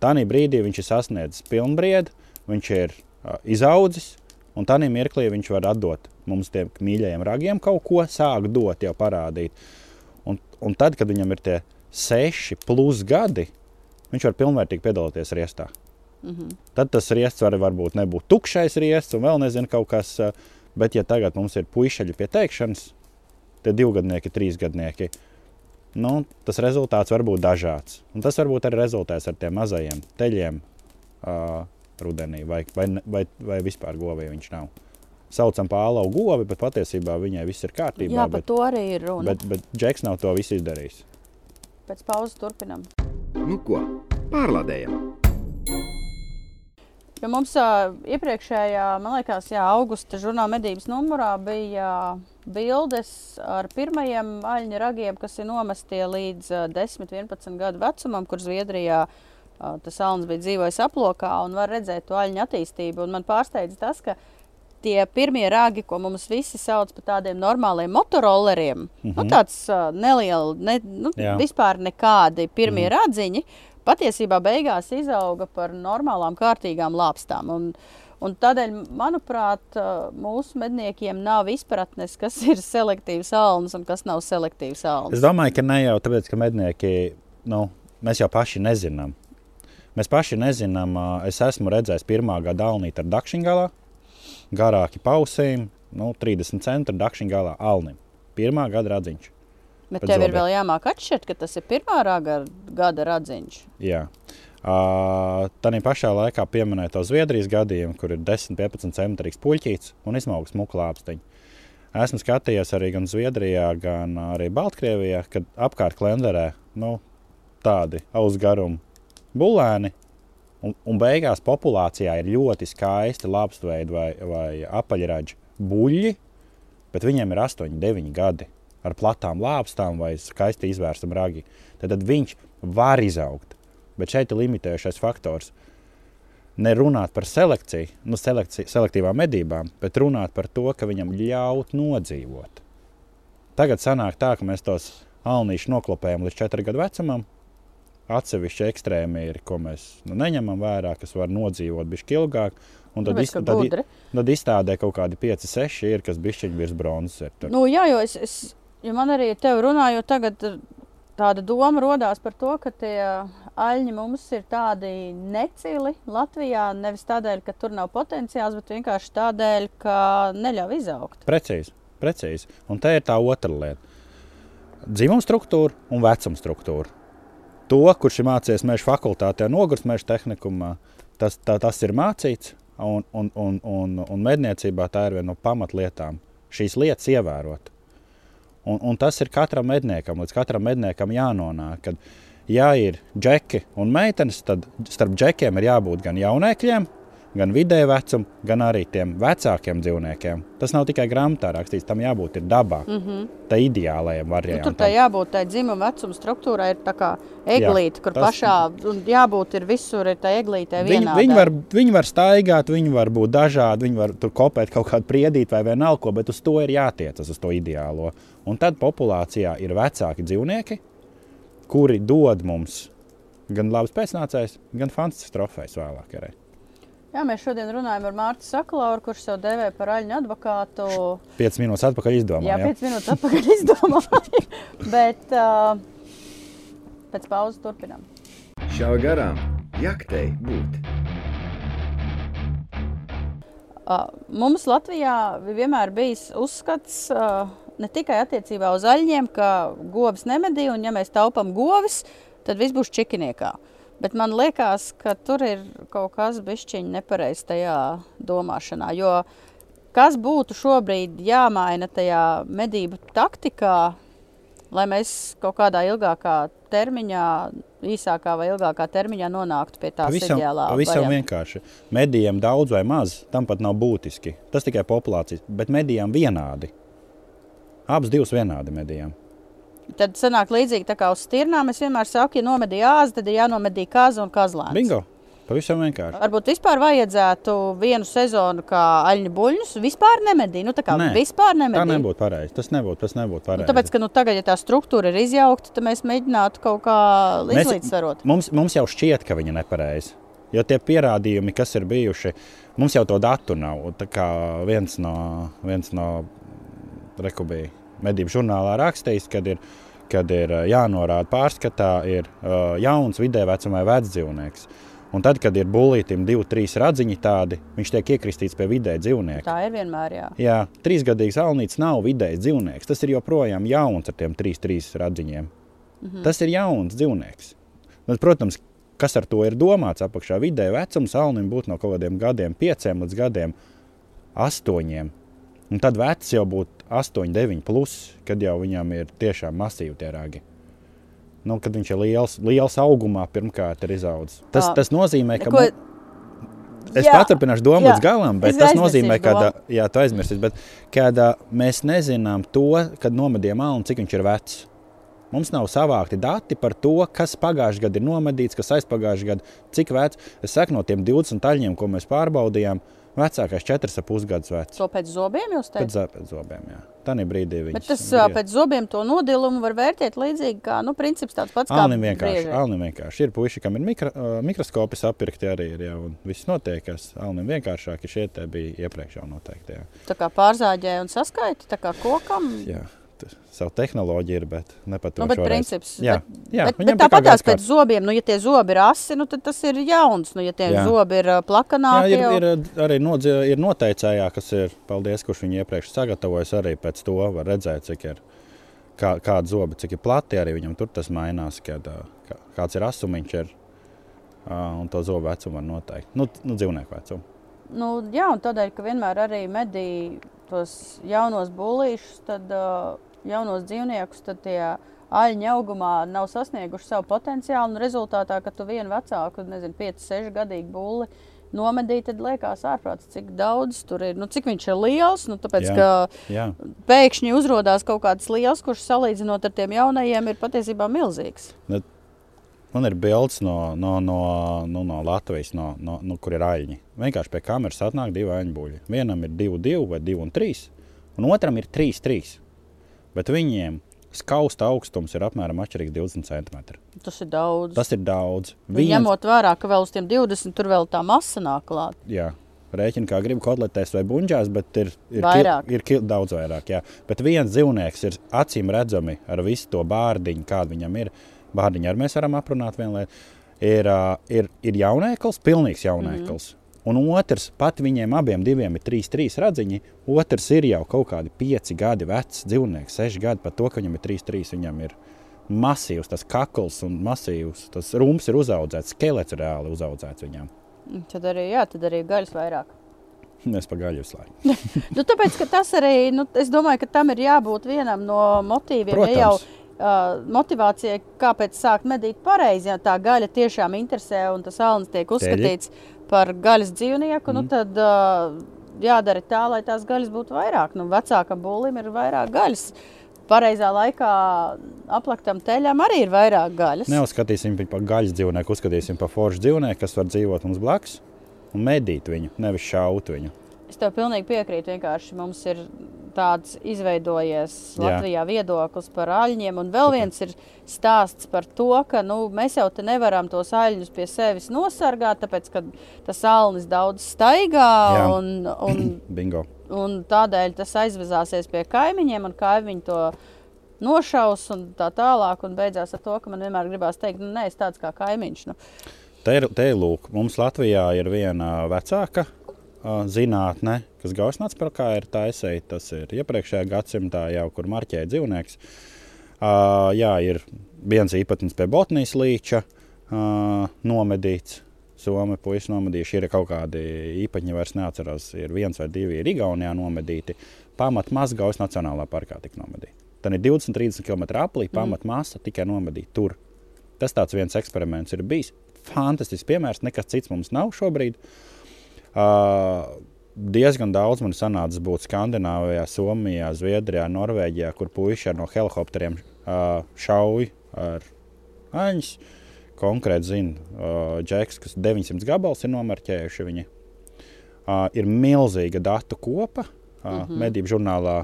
Tanī brīdī viņš ir sasniedzis pilnbriedu, viņš ir uh, izaudzis, un tanī mirklī viņš var atdot mums tiem mīļajiem ragiem kaut ko sāk dot, jau parādīt. Un, un tad, kad viņam ir tie seši plus gadi, viņš var pilnvērtīgi piedalīties riestā. Mm -hmm. Tad tas riests var varbūt nebūt tukšais riests un vēl nezinu kaut kas. Bet, ja tagad mums ir puišeļi pie teikšanas, tie divgadnieki, trīsgadnieki, nu, tas rezultāts var būt dažāds. Un tas varbūt arī rezultēs ar tiem mazajiem teļiem uh, rudenī, vai, vai, vai, vai vispār govī viņš nav saucam par alau govi, bet patiesībā viņai viss ir kārtībā. Jā, bet, par to arī ir runa. Bet, bet Džeks nav to visu izdarījis. Pēc pauzes turpinam. Nu ko, pārlādējam! Jo mums uh, iepriekšējā, man liekas, jā, augusta žurnāla medības numurā bija bildes ar pirmajiem aļņa ragiem, kas ir nomestie līdz uh, 10, 11 gadu vecumam, kur Zviedrijā uh, tas alns bija dzīvojis aplokā un var redzēt to aļņa attīstību. Un man pārsteidz tas, ka tie pirmie rāgi, ko mums visi sauc par tādiem normāliem motorolleriem, mm -hmm. nu, mhm. tāds uh, neliels, ne, nu, Jā. vispār nekādi pirmie mm -hmm. radziņi, patiesībā beigās izauga par normālām, kārtīgām lāpstām. Un, Un tādēļ, manuprāt, mūsu medniekiem nav izpratnes, kas ir selektīvs alns un kas nav selektīvs alns. Es domāju, ka ne jau tāpēc, ka mednieki, nu, mēs jau paši nezinām. Mēs paši nezinām, es esmu redzējis pirmā gada alnīti ar dakšiņgalā, garāki pausījumi, nu, 30 centi dakšiņa galā alnim. Pirmā gada radziņš. Bet tev zobē. ir vēl jāmāk atšķirt, ka tas ir pirmā raga, gada radziņš. Jā. Uh, Tādā pašā laikā pieminēja to Zviedrijas gadījumu, kur ir 10-15 centimetrīgs puķītis un izmaugs smukla lāpstiņa. Esmu skatījies arī gan Zviedrijā, gan arī Baltkrievijā, kad apkārt klenderē nu, tādi auzgarumi bulēni Un, un beigās populācijā ir ļoti skaisti lāpstveidi vai, vai apaļraģi buļļi, bet viņiem ir 8, 9 gadi ar platām lāpstām vai skaisti izvērstam ragi. Tad, tad viņš var izaugt. Bet šeit ir limitējošais faktors. Nerunāt par selekciju, nu, selekciju, selektīvām medībām, bet runāt par to, ka viņam ļaut nodzīvot. Tagad sanāk tā, ka mēs tos alnīšus noklopējam līdz 4 gadu vecumam, atsevišķi ekstrēmi ir, ko mēs nu, neņemam vērā, kas var nodzīvot bišķi ilgāk. Un tad, iz, tad, tad izstādē kaut kādi 5, 6 ir, kas bišķiņi virs bronzas ir. Nu, jā, jo es, es, jo man arī tev runājot tagad, tāda doma rodās par to, ka tie aļņi mums ir tādi necili Latvijā, nevis tādēļ, ka tur nav potenciāls, bet vienkārši tādēļ, ka neļauj izaugt. Precīzi, precīzi. Un te ir tā otra lieta. Dzimuma struktūra un vecuma struktūra to, kurš ir mācījies meža fakultātē, nogurs meža tehnikumā, tas, tā, tas ir mācīts. Un, un, un, un, un medniecībā tā ir viena no pamatlietām. Šīs lietas ievērot. Un, un tas ir katram medniekam, līdz katram medniekam jānonāk. Kad, ja ir džeki un meitenes, tad starp džekiem ir jābūt gan jaunēkļiem, gan vidēja vecuma, gan arī tiem vecākiem dzīvniekiem. Tas nav tikai grāmatā rakstīts, tam jābūt dabā. Mm -hmm. Tā ideālajam variantam. Nu, tur tā jābūt tai dzimuma vecuma struktūrai, ir tā kā eglīte, Jā, kur tas... pašā jābūt ir visur, ir tā eglīte. Viņi, viņi, var, viņi var staigāt, viņi var būt dažādi, viņi var tur kopēt kaut kādu priedīt vai vienalga ko, bet uz to ir jātiecas, uz to ideālo. Un tad populācijā ir vecāki dzīvnieki, kuri dod mums gan labs pēcnācējs, gan fantastisks trofejs vēlāk. Arī. Jā, mēs šodien runājam ar Mārtu Saklauru, kurš sev dēvē par aļņu advokātu. 5 minūtes atpakaļ Jā, izdomājām. 5 minūtes atpakaļ izdomāju. Bet uh, pēc pauzes turpinām. Šāva garām jaktei būt. Uh, mums Latvijā vienmēr bijis uzskats uh, ne tikai attiecībā uz aļņiem, ka govs nemedī, un ja mēs taupām govis, tad viss būs čikiniekā. Bet man liekas, ka tur ir kaut kas bišķiņ nepareizs tajā domāšanā, jo kas būtu šobrīd jāmaina tajā medību taktikā, lai mēs kaut kādā ilgākā termiņā, īsākā vai ilgākā termiņā nonāktu pie tās Pavisam, ideālā pavisam varianta. vienkārši. Medijiem daudz vai maz, tam pat nav būtiski. Tas tikai populācijas, bet medijām vienādi. Abas divas vienādi medijām. Tad sanāk līdzīgi tā kā uz stirnām. Es vienmēr saku, ja nomedīja āzi, tad ir jānomedī kaza un kazlēns. Bingo! Pavisam vienkārši. Varbūt vispār vajadzētu vienu sezonu kā aļņu buļļus. Vispār nemedīt. Nu, tā kā Nē, vispār Tā nemedīt. nebūtu pareizi. Tas nebūtu, tas nebūtu Nu, pareizi. tāpēc, ka nu, tagad, ja tā struktūra ir izjaukta, tad mēs mēģinātu kaut kā Mēs- līdzsvarot. Mums, mums jau šķiet, ka viņi ir nepareizi. Jo tie pierādījumi, kas ir bijuši, mums jau to datu nav. Tā kā viens no, viens no rekubī medību žurnālā rakstījis, kad ir, kad ir jānorāda pārskatā, ir jauns vidē vecumā vecs dzīvnieks. Un tad, kad ir bulītam divi, trīs radziņi tādi, viņš tiek iekristīts pie vidē dzīvnieka. Tā ir vienmēr. Jā. Jā, trīsgadīgs alnīts nav vidējs dzīvnieks. Tas ir joprojām jauns ar tiem trīs, trīs radziņiem. Mm -hmm. Tas ir jauns dzīvnieks. Bet, protams, kas ar to ir domāts apakšā vidē, vecums alnim būtu no kaut kādiem gadiem, pieciem līdz gadiem, astoņiem. Un tad vecs jau būtu 8, 9, plus, kad jau viņam ir tiešām masīvi tie ragi. Nu, kad viņš ir liels, liels augumā, pirmkārt, ir izaudzis. Tas, tas nozīmē, ka Ko, Es Jā, paturpināšu domu līdz galam, bet tas nozīmē, ka jā, tu aizmirsīsi, bet kad ā, mēs nezinām to, kad nomedījām alnu, cik viņš ir vecs. Mums nav savākti dati par to, kas pagājušajā gadā ir nomedīts, kas aizpagājušajā gadā, cik vecs. Es saku, no tiem 20 taļiem, ko mēs pārbaudījām, vecākais 4,5 gadus vecs. to pēc zobiem jūs Pēc, teicat? zā- pēc zobiem, jā. Tā ir brīdī. Bet tas ā, pēc zobiem to nodilumu var vērtēt līdzīgi, kā nu, princips tāds pats kā Alnim vienkārši, briežiem. alnim vienkārši ir puiši, kam ir mikro, mikroskopi sapirkti arī ir, jā, un viss notiek, kas alnim vienkāršāk, šie te bija iepriekš jau noteikti, jā. Tā kā pārzāģē un saskaiti, tā kā kokam. Jā, savu tehnoloģiju ir, bet ne pat Nu, bet princips. Jā, bet, jā, bet, bet tāpat tās pēc zobiem, nu, ja tie zobi ir asi, nu, tad tas ir jauns. Nu, ja tie Jā. zobi ir ā, Jā, plakanāki, ir, jau- ir arī nodzi, ir noteicējā, kas ir, paldies, kurš viņu iepriekš sagatavojas, arī pēc to var redzēt, cik ir, kā, kāda zoba, cik ir plati, arī viņam tur tas mainās, kad, kā, kāds ir asumiņš ir, un to zobu vecumu var noteikt. Nu, nu dzīvnieku vecumu. Nu, jā, un tādēļ, ka vienmēr arī medī tos jaunos būlīšus, tad uh, jaunos dzīvniekus, tad tie aļņi augumā nav sasnieguši savu potenciālu. Un rezultātā, kad tu vienu vecāku, nezinu, 5, 6 gadīgu būli nomedīji, tad liekas ārprāts, cik daudz tur ir. Nu, cik viņš ir liels, nu, tāpēc, Jā. ka Jā, pēkšņi uzrādās kaut kāds liels, kurš salīdzinot ar tiem jaunajiem, ir patiesībā milzīgs. Man ir bildes no, no, no, nu, no Latvijas, no, no, no, kur ir aļņi. Vienkārši pie kameras atnāk divi aļņu buļļi. Vienam ir 2, 2 vai 2 un 3, un otram ir 3, 3. Bet viņiem skausta augstums ir apmēram atšķirīgs 20 cm. Tas ir daudz. Tas ir daudz. Nu, Ņemot vērā, ka vēl uz tiem 20 tur vēl tā masa nāk klāt. jā, rēķina, kā gribi kotletēs vai buļģās, bet ir, ir, Vairāk. Kil, ir kil, daudz vairāk. Jā. Bet viens dzīvnieks ir acīm redzami ar visu to bārdiņu, kāda viņam ir. Bārdiņu arī mēs varam aprunāt vienu lietu. Ir, ir, ir jaunēklis, pilnīgs jaunēklis. Mm. Un otrs, pat viņiem abiem diviem ir trīs, trīs radziņi. Otrs ir jau kaut kādi pieci gadi vecs dzīvnieks, seši gadi par to, ka viņam ir trīs, trīs. Viņam ir masīvs tas kakls un masīvs tas rums ir uzaudzēts, skelets ir reāli uzaudzēts viņam. Tad arī, jā, tad arī gaļas vairāk. Mēs pagaļām slēdzam. Nu, tāpēc, ka tas arī, nu, es domāju, ka tam ir jābūt vienam no motīviem. Protams. Ja jau uh, motivācija, kāpēc sākt medīt pareizi, ja tā gaļa tiešām interesē un tas alnis tiek uzskatīts par gaļas dzīvnieku, mm. nu, tad uh, jādara tā, lai tās gaļas būtu vairāk. Nu, vecākam būlim ir vairāk gaļas. Pareizā laikā aplaktam teļam arī ir vairāk gaļas. Neuzskatīsim viņu par gaļas dzīvnieku, uzskatīsim par foršu dzīvnieku, kas var dzīvot mums blakus un medīt viņu, nevis šaut viņu. Es tev pilnīgi piekrītu. Vienkārši mums ir tāds izveidojies Jā. Latvijā viedoklis par aļņiem. Un vēl viens ir stāsts par to, ka nu, mēs jau te nevaram tos aļņus pie sevis nosargāt, tāpēc, ka tas alnis daudz staigā Jā. un, un, Bingo. un tādēļ tas aizvezāsies pie kaimiņiem un kaimiņi to nošaus un tā tālāk. Un beidzās ar to, ka man vienmēr gribās teikt, nu, nē, es tāds kā kaimiņš. Nu. Te ir, te ir lūk, mums Latvijā ir viena vecāka zinātne, kas Gausnāts par kā ir taisīta. Tas ir iepriekšējā gadsimtā jau, kur marķēja dzīvnieks. Ā, Jā, ir viens īpatnis pie Botnijas līča ā, nomedīts. Somi puikas nomedījuši, ir kaut kādi īpaņi, vairs neatceros, ir viens vai divi ir Igaunijā nomedīti. Pamat Mazgaujas Nacionālā parkā tika nomedīti. Tad ir 20-30 km aplī, pamat masa tikai nomedīta tur. Tas tāds viens eksperiments ir bijis. Fantastisks piemērs, nekas cits mums nav šobrīd. Uh, diezgan daudz man sanāca būt Skandināvijā, Somijā, Zviedrijā, Norvēģijā, kur puiši no helikopteriem uh, šauj ar aņus. Konkrēti zina, uh, Džeks, kas 900 gabals ir nomarķējuši viņi. Uh, ir milzīga datu kopa. Uh, mm -hmm. Medību žurnālā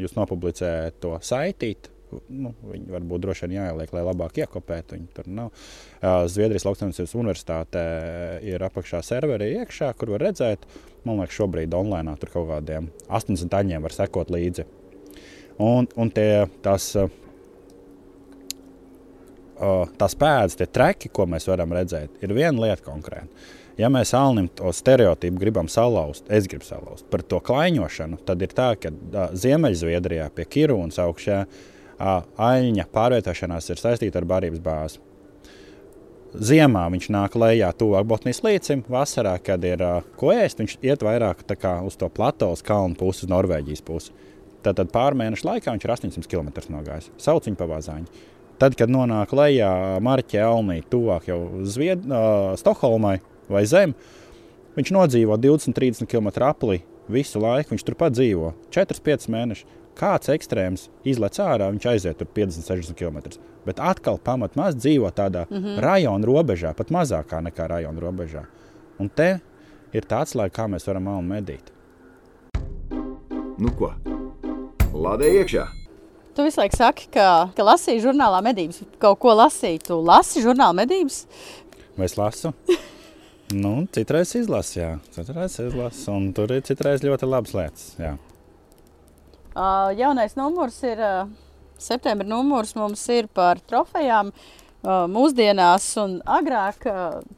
jūs nopublicējat to saitīt. Nu, viņi varbūt droši vien jāieliek, lai labāk iekopētu. Viņi tur nav. Zviedrijas Lauksaimniecības Universitātē ir apakšā serveri iekšā, kur var redzēt. Man liekas, šobrīd online tur kaut kādiem 80 aņiem var sekot līdzi. Un, un tie, uh, tās pēdas, tie treki, ko mēs varam redzēt, ir viena lieta konkrēta. Ja mēs Alnim to stereotipu gribam salauzt, es gribu salauzt par to klaiņošanu, tad ir tā, ka Ziemeļzviedrijā pie Kirūnas augšā uh, aļņa pārvietošanās ir saistīta ar barības bāzi. Ziemā viņš nāk lejā tuvāk Botnijas līcim, vasarā, kad ir ko ēst, viņš iet vairāk kā uz to plateau, kalnu pusi, uz Norvēģijas pusi. Tad, tad pārmēnešu laikā viņš ir 800 km nogājis. Sauc viņu pa vazāņu. Tad, kad nonāk lejā Marķa Alnī, tuvāk jau Zvied, uh, Stokholmai vai zem, viņš nodzīvo 20-30 km aplī visu laiku. Viņš turpat dzīvo 4-5 mēnešus. Kāds ekstrēms izlaiž ārā, viņš aiziet tur 50-60 km. Bet atkal pamat maz dzīvo tādā mm -hmm. rajona robežā, pat mazākā nekā rajona robežā. Un te ir tāds laiks, kā mēs varam malu medīt. Nu ko? Lādē iekšā! Tu visu laiku saki, ka, ka lasīji žurnālā medības. Kaut ko lasīji, tu lasi žurnālā medības. Vai es lasu? nu, citreiz izlasu, jā. Citreiz izlasu, un tur ir citreiz ļoti labas lietas. Jā. Uh, jaunais numurs ir uh, septembra numurs. Mums ir par trofejām uh, mūsdienās. Un agrāk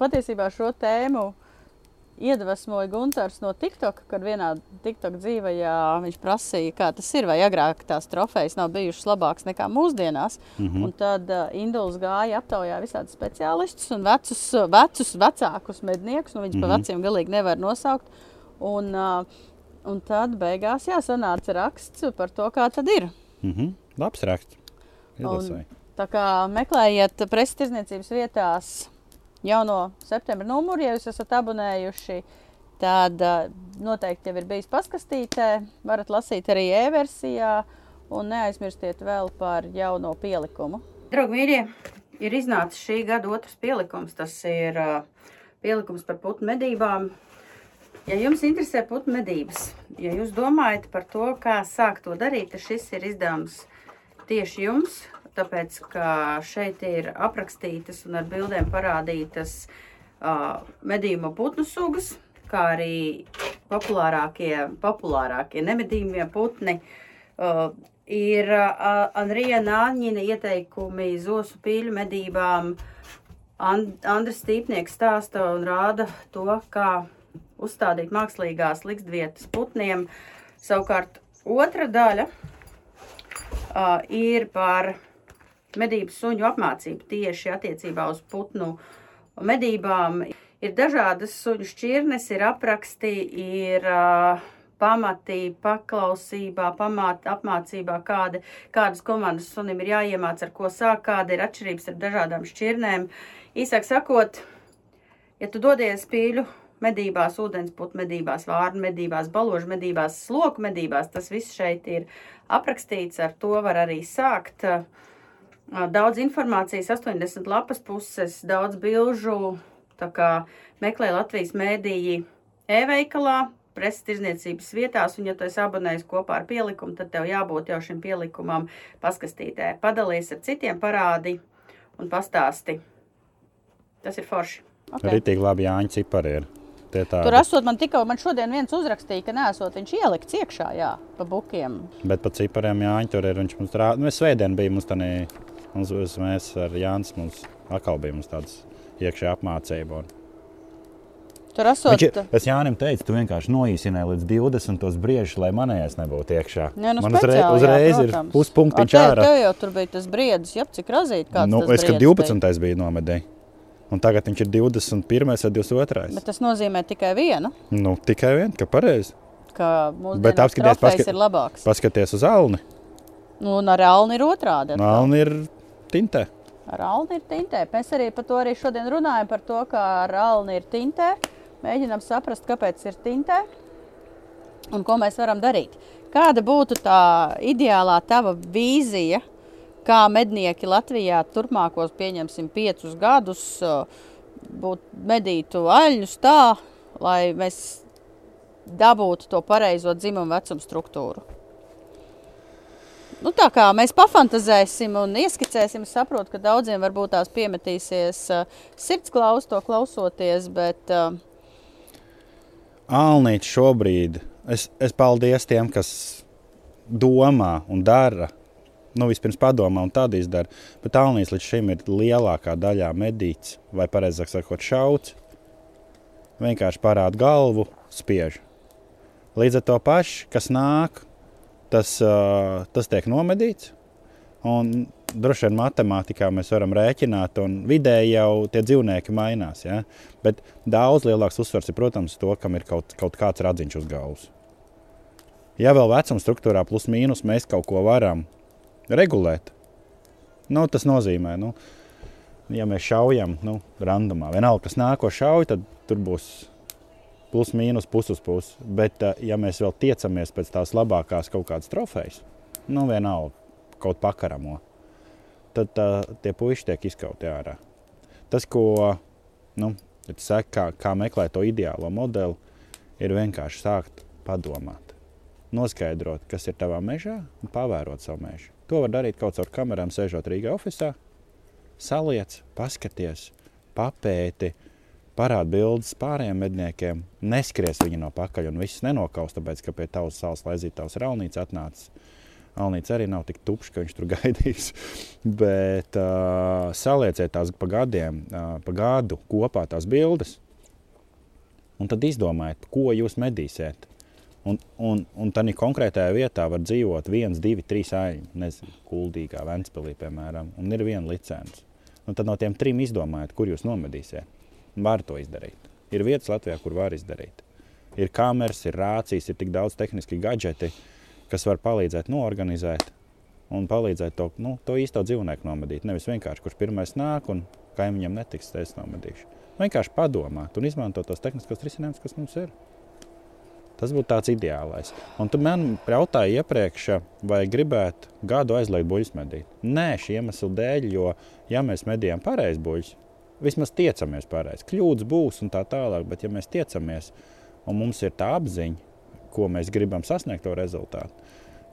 patiesībā šo tēmu iedvesmoja Gunārs no TikTok, kad vienā TikTok dzīvajā viņš prasīja, kā tas ir, vai agrāk tās trofejas nav bijušas labākas nekā mūsdienās. Mm Mhm. -hmm. Un tad uh, Induls gāja aptaujā visādus speciālistus un vecus, vecus vecākus medniekus, nu viņus mm -hmm. pa veciem galīgi nevar nosaukt. Un, uh, un tad beigās jāsanāca raksts par to, kā tad ir. Mm -hmm. Labs raksts. Izlasēju. Tā kā meklējiet preses tirdzniecības vietās jauno septembra numuru, ja jūs esat abonējuši, tad uh, noteikti jau ir bijis paskastītē. Varat lasīt arī e-versijā un neaizmirstiet vēl par jauno pielikumu. Draugi, mīļie, ir iznācis šī gada otrs pielikums. Tas ir uh, pielikums par putnu medībām. Ja jums interesē putnu medības, ja jūs domājat par to, kā sākt to darīt, tad šis ir izdevums tieši jums. Tāpēc, ka šeit ir aprakstītas un ar bildēm parādītas uh, medījumu putnu sugas, kā arī populārākie, populārākie nemedījumie putni. Uh, ir uh, Anrija Nāņina ieteikumi zosu pīļu medībām. And, Andris Stīpnieks stāsta un rāda to, kā uzstādīt mākslīgās liktsvietas putniem. Savukārt otra daļa uh, ir par medību suņu apmācību tieši attiecībā uz putnu medībām. Ir dažādas suņu šķirnes, ir apraksti, ir uh, pamati paklausībā, pamata apmācībā, kāda, kādas komandas sunim ir jāiemāc, ar ko sāk, kāda ir atšķirības ar dažādām šķirnēm. Īsāk sakot, ja tu dodies pīļu medībās, ūdensputu medībās, vārnu medībās, baložu medībās, sloku medībās, tas viss šeit ir aprakstīts, ar to var arī sākt. Daudz informācijas, 80 lapas puses, daudz bilžu, tā kā meklē Latvijas mēdīji e-veikalā, preses tirzniecības vietās, un ja tu esi abonējis kopā ar pielikumu, tad tev jābūt jau šim pielikumam paskastītē. Padalies ar citiem parādi un pastāsti. Tas ir forši. Okay. Ritīgi labi Jāņa cipari ir. Tur esot man tikai, man šodien viens uzrakstīja, ka nesot viņš ielikts iekšā, jā, pa bukiem. Bet pa cipariem Jāņa tur ir, viņš mums rāda, nu, mēs svētdien bijām, mums tanī, mums, mēs ar Jānis, mums atkal bija mums tāds iekšē apmācība. Un... Tur esot... Viņš, es Jānim teicu, tu vienkārši noīsināji līdz 20 tos briežus, lai manējais nebūtu iekšā. Jā, nu Man uzreiz, uzreiz jā, ir protams. puspunktiņš Ar tev- ārā. Tev jau tur bija tas briedis, jā, cik razīt kāds Nu, tas es, kad briedis 12. biju nomedējis. Un tagad viņš ir 21. vai 22. Bet tas nozīmē tikai vienu, Nu, tikai viens, ka pareizi. ka Bet apskaties, paskat- ir labāks. Paskaties uz Alni. Nu, un ar Alni ir otrādi. atkal. Alni ir tintē. Ar Alni ir tintē. Mēs arī par to arī šodien runājam, par to, ka ar Alni ir tintē. Mēģinām saprast, kāpēc ir tintē un ko mēs varam darīt. Kāda būtu tā ideālā tava vīzija, kā mednieki Latvijā turpmākos, pieņemsim, piecus gadus būtu medītu aļņus tā, lai mēs dabūtu to pareizo dzimumu vecumu struktūru? Nu, tā kā mēs pafantazēsim un ieskicēsim, es saprotu, ka daudziem varbūt tās piemetīsies uh, sirds klaus, to klausoties, bet uh, Alnīts šobrīd, es, es paldies tiem, kas domā un dara. Nu, vispirms padomā un tad izdara. Bet Alnīts līdz šim ir lielākā daļā medīts, vai pareizāk sakot, šauts. Vienkārši parāda galvu, spiež. Līdz ar to pašu, kas nāk, tas, uh, tas tiek nomedīts. Un droši vien matemātikā mēs varam rēķināt, un vidēji jau tie dzīvnieki mainās. Ja? Bet daudz lielāks uzsvars ir, protams, to, kam ir kaut, kaut kāds radziņš uz galvas. Ja vēl vecuma struktūrā plus mīnus mēs kaut ko varam regulēt, nu, tas nozīmē, nu, ja mēs šaujam nu, randomā, vienalga, kas nāko šauj, tad tur būs plus mīnus pusi uz pusi. Bet, eh, ja mēs vēl tiecamies pēc tās labākās kaut kādas trofejas, nu, vienalga, kaut pakaramo, tad uh, tie puiši tiek izkauti ārā. Tas, ko nu, saki, kā, kā meklēt to ideālo modeli, ir vienkārši sākt padomāt. Noskaidrot, kas ir tavā mežā, un pavērot savu mežu. To var darīt kaut caur kamerām, sēžot Rīgā oficiālā. Saliec, paskaties, papēti, parādi bildes pārējiem medniekiem. Neskries viņi no pakaļ un viss nenokaus, tāpēc, ka pie tavas salas laizītavas raunīts atnācis. Alnīts arī nav tik tupšs, ka viņš tur gaidīs. Bet uh, salieciet tās pa gadiem, uh, pa gadu kopā tās bildes. Un tad izdomājiet, ko jūs medīsiet. Un, un, un tādā konkrētajā vietā var dzīvot viens, divi, trīs aļņi. Nezinu, kuldīgā, Ventspēlī, piemēram, un ir viena licence. Un tad no tiem trim izdomājiet, kur jūs nomedīsiet. Var to izdarīt. Ir vietas Latvijā, kur var izdarīt. Ir kameras, ir rācijas, ir tik daudz tehniski gadgeti, kas var palīdzēt norganizēt un palīdzēt to, nu, to īsto dzīvnieku nomedīt. Nevis vienkārši, kurš pirmais nāk un kaimiņam netiks, es nomedīšu. Vienkārši padomāt un izmantot tos tehniskos risinājumus, kas mums ir. Tas būtu tāds ideālais. Un tu man jautāji iepriekš, vai gribētu gadu aizliegt buļbuļs medīt. Nē, šī iemesla dēļ, jo, ja mēs medījām pareizi buļbuļs, vismaz tiecamies pareizi. Kļūdas būs un tā tālāk, bet ja mēs tiecamies un mums ir tā apziņa, ko mēs gribam sasniegt to rezultātu,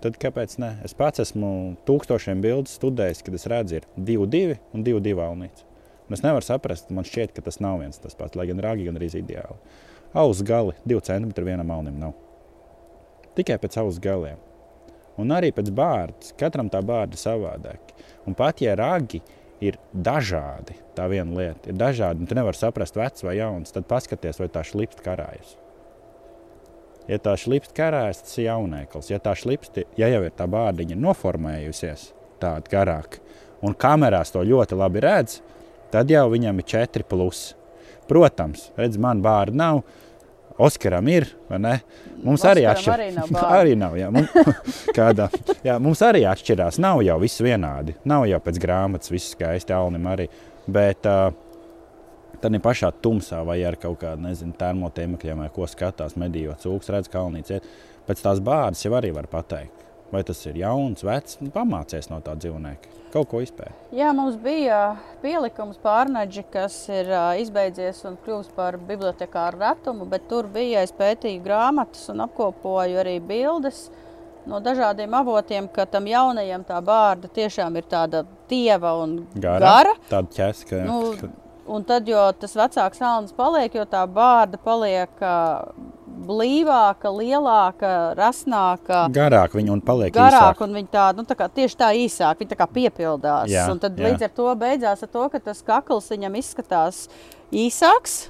tad kāpēc ne? Es pats esmu tūkstošiem bildes studējis, kad es redzu, ir 2-2 un 2-2 valnītes. Un es nevaru saprast, man šķiet, ka tas nav viens tas pats, lai gan rāgi gan arī ideāli. Auss gali 2 cm vienam alnim nav. Tikai pēc auss galiem. Un arī pēc bārdas. Katram tā bārda ir savādāka. Un pat ja ragi ir dažādi, tā viena lieta ir dažādi, un tu nevari saprast, vecs vai jauns, tad paskaties, vai tā šlipst karājas. Ja tā šlipst karājas, tas ir jaunēklis. Ja tā šlipst, ja jau ir tā bārdiņa noformējusies tāda garāka, un kamerās to ļoti labi redz, tad jau viņam ir 4 plus. Protams, redz, man bārda nav. Oskaram ir, vai ne? Mums Oskaram arī atšķirās. arī nav arī nav. Jā, mums, kādā, jā, mums arī atšķirās. Nav jau viss vienādi. Nav jau pēc grāmatas viss skaisti, Alnim arī. Bet uh, tad pašā tumsā vai ar kaut kādu, nezinu, termotēmekļiem vai ko skatās, medījot cūks, redz kalnītes. iet. Pēc tās bārdas jau arī var pateikt. vai tas ir jauns, vecs, pamācies no tā dzīvnieka. Kaut ko izpēt. Jā, mums bija pielikums pārnaģi, kas ir uh, izbeidzies un kļuvis par bibliotekāru retumu, bet tur bija es pētīju grāmatas un apkopoju arī bildes no dažādiem avotiem, ka tam jaunajam tā bārda tiešām ir tāda tieva un gara. gara. Tāda ķeska. Nu, un tad, jo tas vecāks salnis paliek, jo tā bārda paliek uh, blīvāka, lielāka, rasnāka. Garāk viņa un paliek garāk, īsāk. un viņa tā, nu, tā kā, tieši tā īsāk, viņa tā kā piepildās. Jā, un tad jā. līdz ar to beidzās ar to, ka tas kakls viņam izskatās īsāks.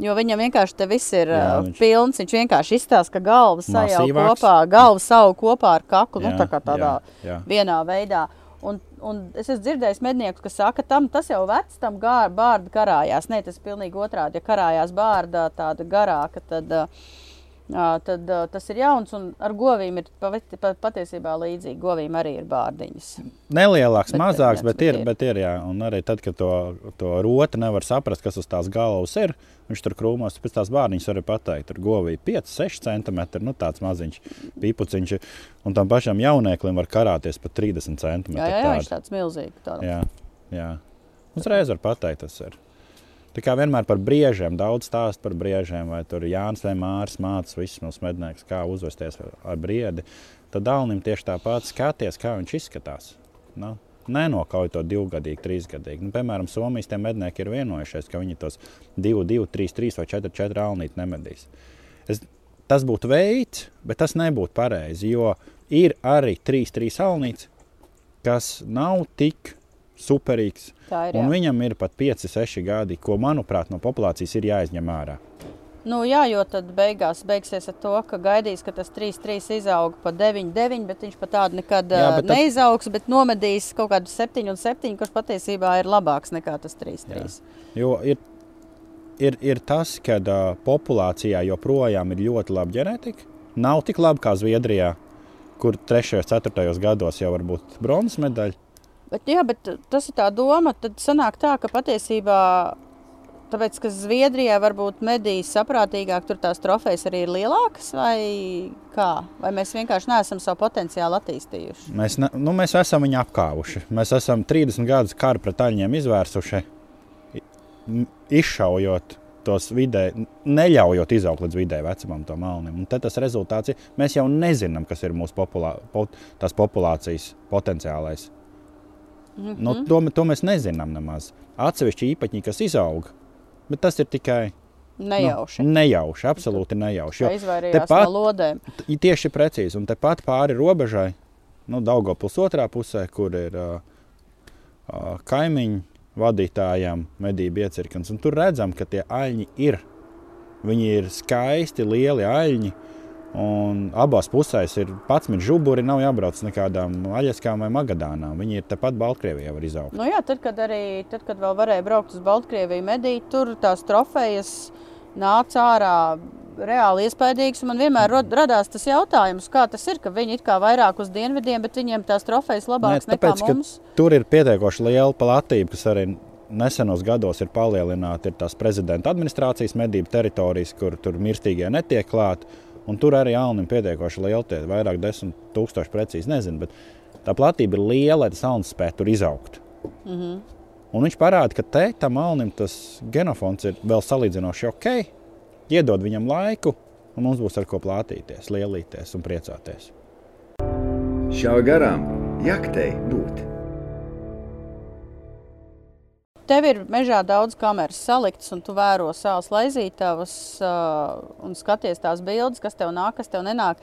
Jo viņam vienkārši te viss ir Jā, viņš- pilns. Viņš vienkārši izstāsta, ka galva sajauc kopā, galva savu kopā ar kaklu. Nu, Jā, tā kā tādā jā, jā. vienā veidā. Un, un es esmu dzirdējis medniekus, kas saka, tam tas jau vecs, tam gār, bārda karājās. Nē, tas ir pilnīgi otrādi. Ja karājās bārda tāda garāka, tad, tad tas ir jauns. Un ar govīm ir pati- pa- patiesībā līdzīgi. Govīm arī ir bārdiņas. Nelielāks, Bet, mazāks, bet bet ir. ir. Bet ir jā. Un arī tad, kad to, to roti nevar saprast, kas uz tās galvas ir, viņš tur krūmos, pēc tās bārniņas var pateikt, tur govī 5, 6 cm, nu tāds maziņš pīpuciņš. Un tam pašam jaunieklim var karāties pat 30 cm. Jā, jā, jā viņš tāds milzīgs. Tāds. jā, jā. Uzreiz var pateikt, tas ir. Tā kā vienmēr par briežiem, daudz stāst par briežiem, vai tur Jānis vai Mārcis mācīs visus mūsu medniekus, kā uzvesties ar- briedi. Tad Dālim tieši tāpat skaties, kā viņš izskatās. Nu, nenokauj to divgadīgi, trīsgadīgi. Nu, piemēram, Somijas mednieki ir vienojušies, ka viņi tos 2, 2, 3, 3 vai 4, 4 alnīti nemedīs. Es, tas būtu veids, bet tas nebūtu pareizi, jo ir arī 3, 3 alnītes, kas nav tik superīgs. Ir. Un Jā. viņam ir pat 5, 6 gadi, ko, manuprāt, no populācijas ir jāizņem ārā. Nu, jā, jo tad beigās beigsies ar to, ka gaidīs, ka tas 3-3 izaug pa 9-9, bet viņš pat tādu nekad jā, bet tad- neizaugs, bet nomedīs kaut kādu 7-7, kurš patiesībā ir labāks nekā tas 3-3. Jo ir, ir, ir tas, ka uh, populācijā joprojām ir ļoti laba ģenētika. Nav tik laba kā Zviedrijā, kur 3. un 4. gados jau var būt bronzas medaļa. Bet, jā, bet tas ir tā doma, tad sanāk tā, ka patiesībā, tāpēc, ka Zviedrijā varbūt medijas saprātīgāk, tur tās trofejas arī ir lielākas, vai kā? Vai mēs vienkārši neesam savu potenciālu attīstījuši? Mēs, ne, nu, mēs esam viņu apkāvuši. Mēs esam 30 gadus karu pret aļņiem izvērsuši, izšaujot tos vidē, neļaujot izaugt līdz vidēji vecumam, to malnim. Un tas rezultāts ir, mēs jau nezinām, kas ir mūsu populā, pot, populācijas potenciālais. Mm -hmm. nu, to, to mēs nezinām nemaz. Atsevišķi īpaņi, kas izaug, bet tas ir tikai Nejauši. Nu, nejauši, absolūti nejauši. Jo izvairījās tepat- no lodēm. tieši precīzi, un tepat pāri robežai, nu, Daugopils otrā pusē, kur ir uh, uh, kaimiņu vadītājiem medību iecirknis. Un Tur redzam, ka tie aļņi ir. Viņi ir skaisti, lieli aļņi. Un abās pusēs ir 11 žuburi, nav jābrauc nekādām aļaskām vai magadānām. Viņi ir tepat Baltkrievijā, var izaugt. Nu jā, tad, kad arī tad, kad vēl varēja braukt uz Baltkrieviju, medīt, tur tās trofejas nāca ārā reāli iespaidīgas. un Man vienmēr radās tas jautājums, kā tas ir, ka viņi ir vairāk uz dienvidiem, bet viņiem tās trofejas labākas nekā tāpēc, ka mums. Tur ir pietiekoši liela platība, kas arī nesenos gados ir palielināta. Ir tās prezidenta administrācijas medību teritorijas, kur tur mirstīgie netiek klāti. Un tur arī Alnim pietiekoši liela, tie vairāk desmit tūkstoši precīzi nezinu. Bet tā platība ir liela, lai tas Alnis spētu tur izaugt. Mm Mhm. -hmm. Un viņš parāda, ka te tam Alnim tas genofons ir vēl salīdzinoši ok. Iedod viņam laiku, un mums būs ar ko plātīties, lielīties un priecāties. Šā garām jaktei būt. Tev ir mežā daudz kameras saliktas, un tu vēro savas laizītavas uh, un skaties tās bildes, kas tev nāk, kas tev nenāk.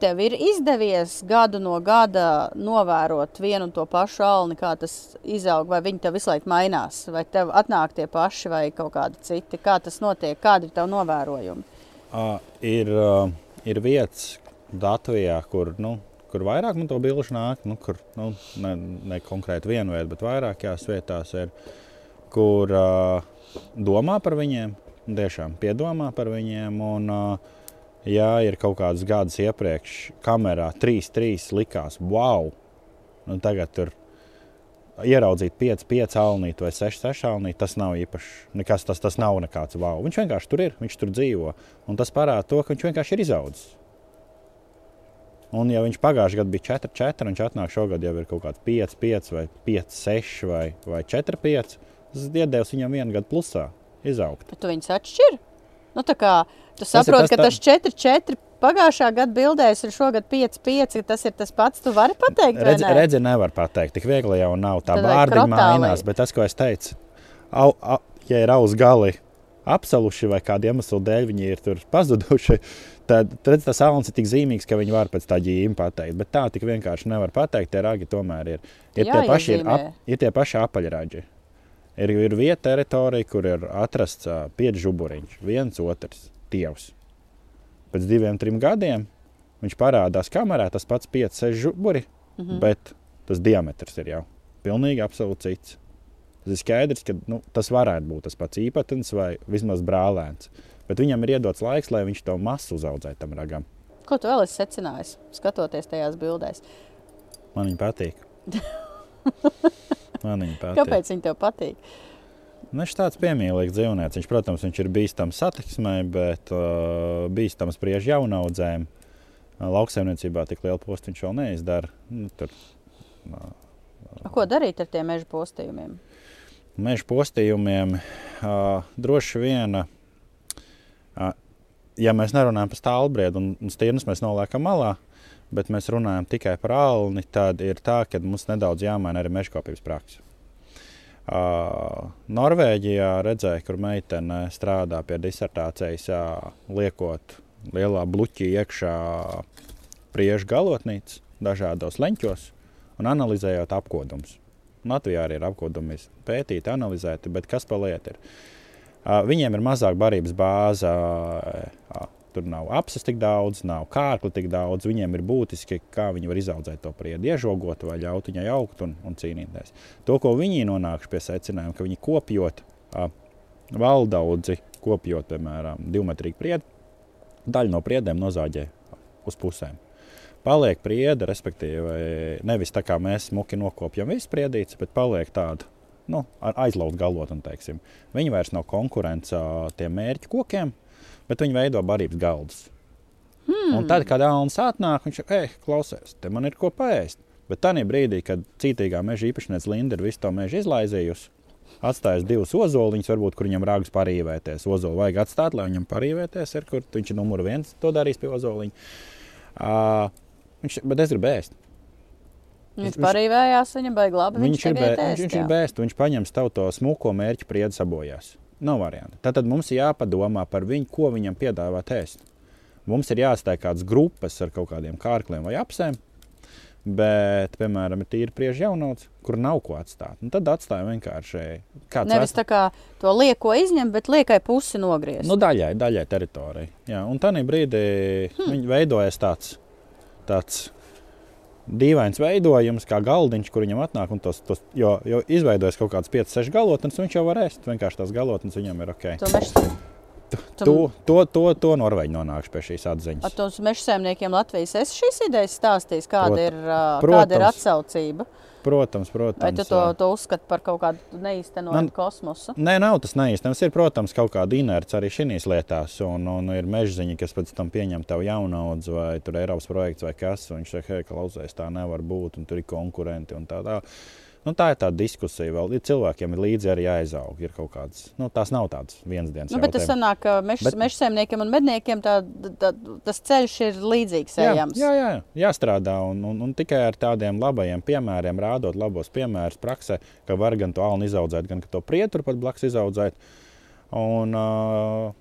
Tev ir izdevies gadu no gada novērot vienu un to pašu alni, kā tas izaug, vai viņi tev visu laiku mainās, vai tev atnāk tie paši vai kaut kādi citi. Kā tas notiek, kādi ir tev novērojumi? Uh, ir, uh, ir vietas Latvijā, kur, nu, kur vairāk man to bilžu nāk, nu, kur nu, ne, ne konkrēti viena vieta, bet vairākās vietās ir, kur uh, domā par viņiem, tiešām piedomā par viņiem. Un, uh, ja ir kaut kāds gadus iepriekš kamerā 3-3 likās, wow, nu, tagad tur ieraudzīt 5, 5 alnīti vai 6, 6 alnīti, tas nav īpaši. Nekas, tas, tas nav nekāds wow. Viņš vienkārši tur ir, viņš tur dzīvo. Un tas parāda to, ka viņš vienkārši ir izaudzis. Un, ja viņš pagājušajā gadā bija 4, 4, viņš atnāk šogad jau ir kaut kāds 5, 5 vai 5, 6 vai, vai 4, 5. Tas iedēvs viņam vienu gadu plusā izaugt. Bet tu viņus atšķiri? Nu, tā kā tu saproti, ka tā- tas 4, 4 pagājušā gada bildēs ir šogad 5, 5. Tas ir tas pats. Tu vari pateikt, vai Redzi, ne? redzi, nevar pateikt, tik viegli jau nav. Tā krotālī. mainās, bet tas, ko es teicu, au, au, ja ir auз gali apsaluši vai kādu iemeslu dēļ viņi ir tur pazuduši, tad, tad tas alans ir tik zīmīgs, ka viņi var pēc tā ģīma pateikt. Bet tā tik vienkārši nevar pateikt. Tie ragi tomēr ir. Ir tie paši, ir, ap, ir tie paši apaļraģi. Ir, ir vieta teritorija, kur ir atrasts ā, pieci žuburiņš, viens otrs tievs. Pēc diviem, trim gadiem viņš parādās kamerā, tas pats 5, 6 žuburi, mm. -hmm. bet tas diametrs ir jau pilnīgi absolūti cits. Tas ir skaidrs, ka nu, tas varētu būt tas pats īpatns vai vismaz brālēns. Bet viņam ir iedots laiks, lai viņš to masu uzaudzētu tam ragam. Ko tu vēl esi secinājis, skatoties tajās bildēs? Man viņa patīk. Man viņa patīk. Kāpēc viņi tev patīk? Nu, Viņš ir tāds piemīlīgs dzīvnieks. Viņš, protams, viņš ir bīstams satiksmē, bet uh, bīstams priež jaunaudzēm. Uh, lauksaimniecībā tik lielu postu viņš vēl neizdara. Nu, tur A, Ko darīt ar tiem meža postījumiem? meža postījumiem uh, droši vien, uh, ja mēs nerunājam par stāvbriedu un, un stirnas, mēs noliekam malā, bet mēs runājam tikai par alni, tad ir tā, ka mums nedaudz jāmaina arī mežkopības praksa. Uh, Norvēģijā redzēju, kur meitene strādā pie disertācijas, uh, liekot lielā bluķī iekšā priežu galotnīcu dažādos leņķos un analizējot apkodumus. Latvijā arī ir apkodumi pētīti, analizēti, bet kas pa lietu ir? Viņiem ir mazāk barības bāze, tur nav apses tik daudz, nav kārkli tik daudz. Viņiem ir būtiski, kā viņi var izaudzēt to priedu, iežogot vai ļaut viņai augt un, un cīnīties. To, ko viņi nonākuši pie secinājuma, ka viņi kopjot valdaudzi, kopjot, piemēram, divmetrīgu priedu, daļu no priedēm nozāģē uz pusēm. Paliek priede, respektīvi, nevis tā kā mēs smuki nokopjam visu priedīti, bet paliek tāda nu, ar aizlauzt galotni. Viņi vairs nav konkurence tiem mērķu kokiem, bet viņi veido barības galdus. Hmm. Un tad, kad Alans atnāk, viņš ir, ej, klausies, te man ir ko paēst. Bet tajā brīdī, kad cītīgā meža īpašniece Linda ir visu to mežu izlaizījusi, atstājis divus ozoliņus, varbūt kur viņam rāgus parīvēties. Ozolu vajag atstāt, lai viņam parīvēties, ir, kur viņš ir numur viens, to darīs pie ozoliņa. Uh, viņš, bet es gribu ēst. Viņš viņš- parīvējās, viņam baigi labi. Viņš, ir, bē, tagad viņš, viņš ir jā. bēsts, viņš paņems tavu to smuko mērķu priedu sabojās. Nav variantu. Tad tad mums ir jāpadomā par viņu, ko viņam piedāvāt ēst. Mums ir jāstāj kādas grupas ar kaut kādiem kārkliem vai apsēm, bet, piemēram, ir tīri priežu jaunauts, kur nav ko atstāt. Un tad atstāja vienkārši kāds Nevis tā kā to lieko izņemt, bet liekai pusi nogriezt. Nu, daļai, daļai teritorijai. Un tajā brīdī hmm. viņi veidojas tāds, tāds dīvains veidojums, kā galdiņš, kur viņam atnāk. Tos, tos, jo, jo izveidojas kaut kāds 5, 6 galotnes, un viņš jau var ēst. Vienkārši tās galotnes viņam ir ok. To To, to, to, to Norvēģi nonāks pie šīs atziņas. ar tos meža saimniekiem Latvijas es šīs idejas stāstījis, kāda, Prot- ir, kāda ir atsaucība. Protams, protams. Vai tu to, to uzskati par kaut kādu neīstenotu Man- kosmosu? Nē, nav tas neīstenams. Ir, protams, kaut kāda inerce arī šīs lietās, un, un ir mežziņa, kas pēc tam pieņem tavu jaunaudzi, vai tur ir Eiropas projekts, vai kas. Viņš saka, hei, klausies, tā nevar būt, un tur ir konkurenti un tā tālāk. Nu, tā ir tā diskusija. Vēl. Cilvēkiem ir līdzi arī jāizaug. Ir kaut kādas, nu, tās nav tādas vienas dienas Nu, bet tas sanāk, ka meža Bet- saimniekiem un medniekiem tā, tā, tas ceļš ir līdzīgs Jā, ejams. jā, jā, jāstrādā un, un, un tikai ar tādiem labajiem piemēriem, rādot labos piemērus praksē, ka var gan to alnu izaudzēt, gan to prietu pat blakus izaudzēt. Un, uh,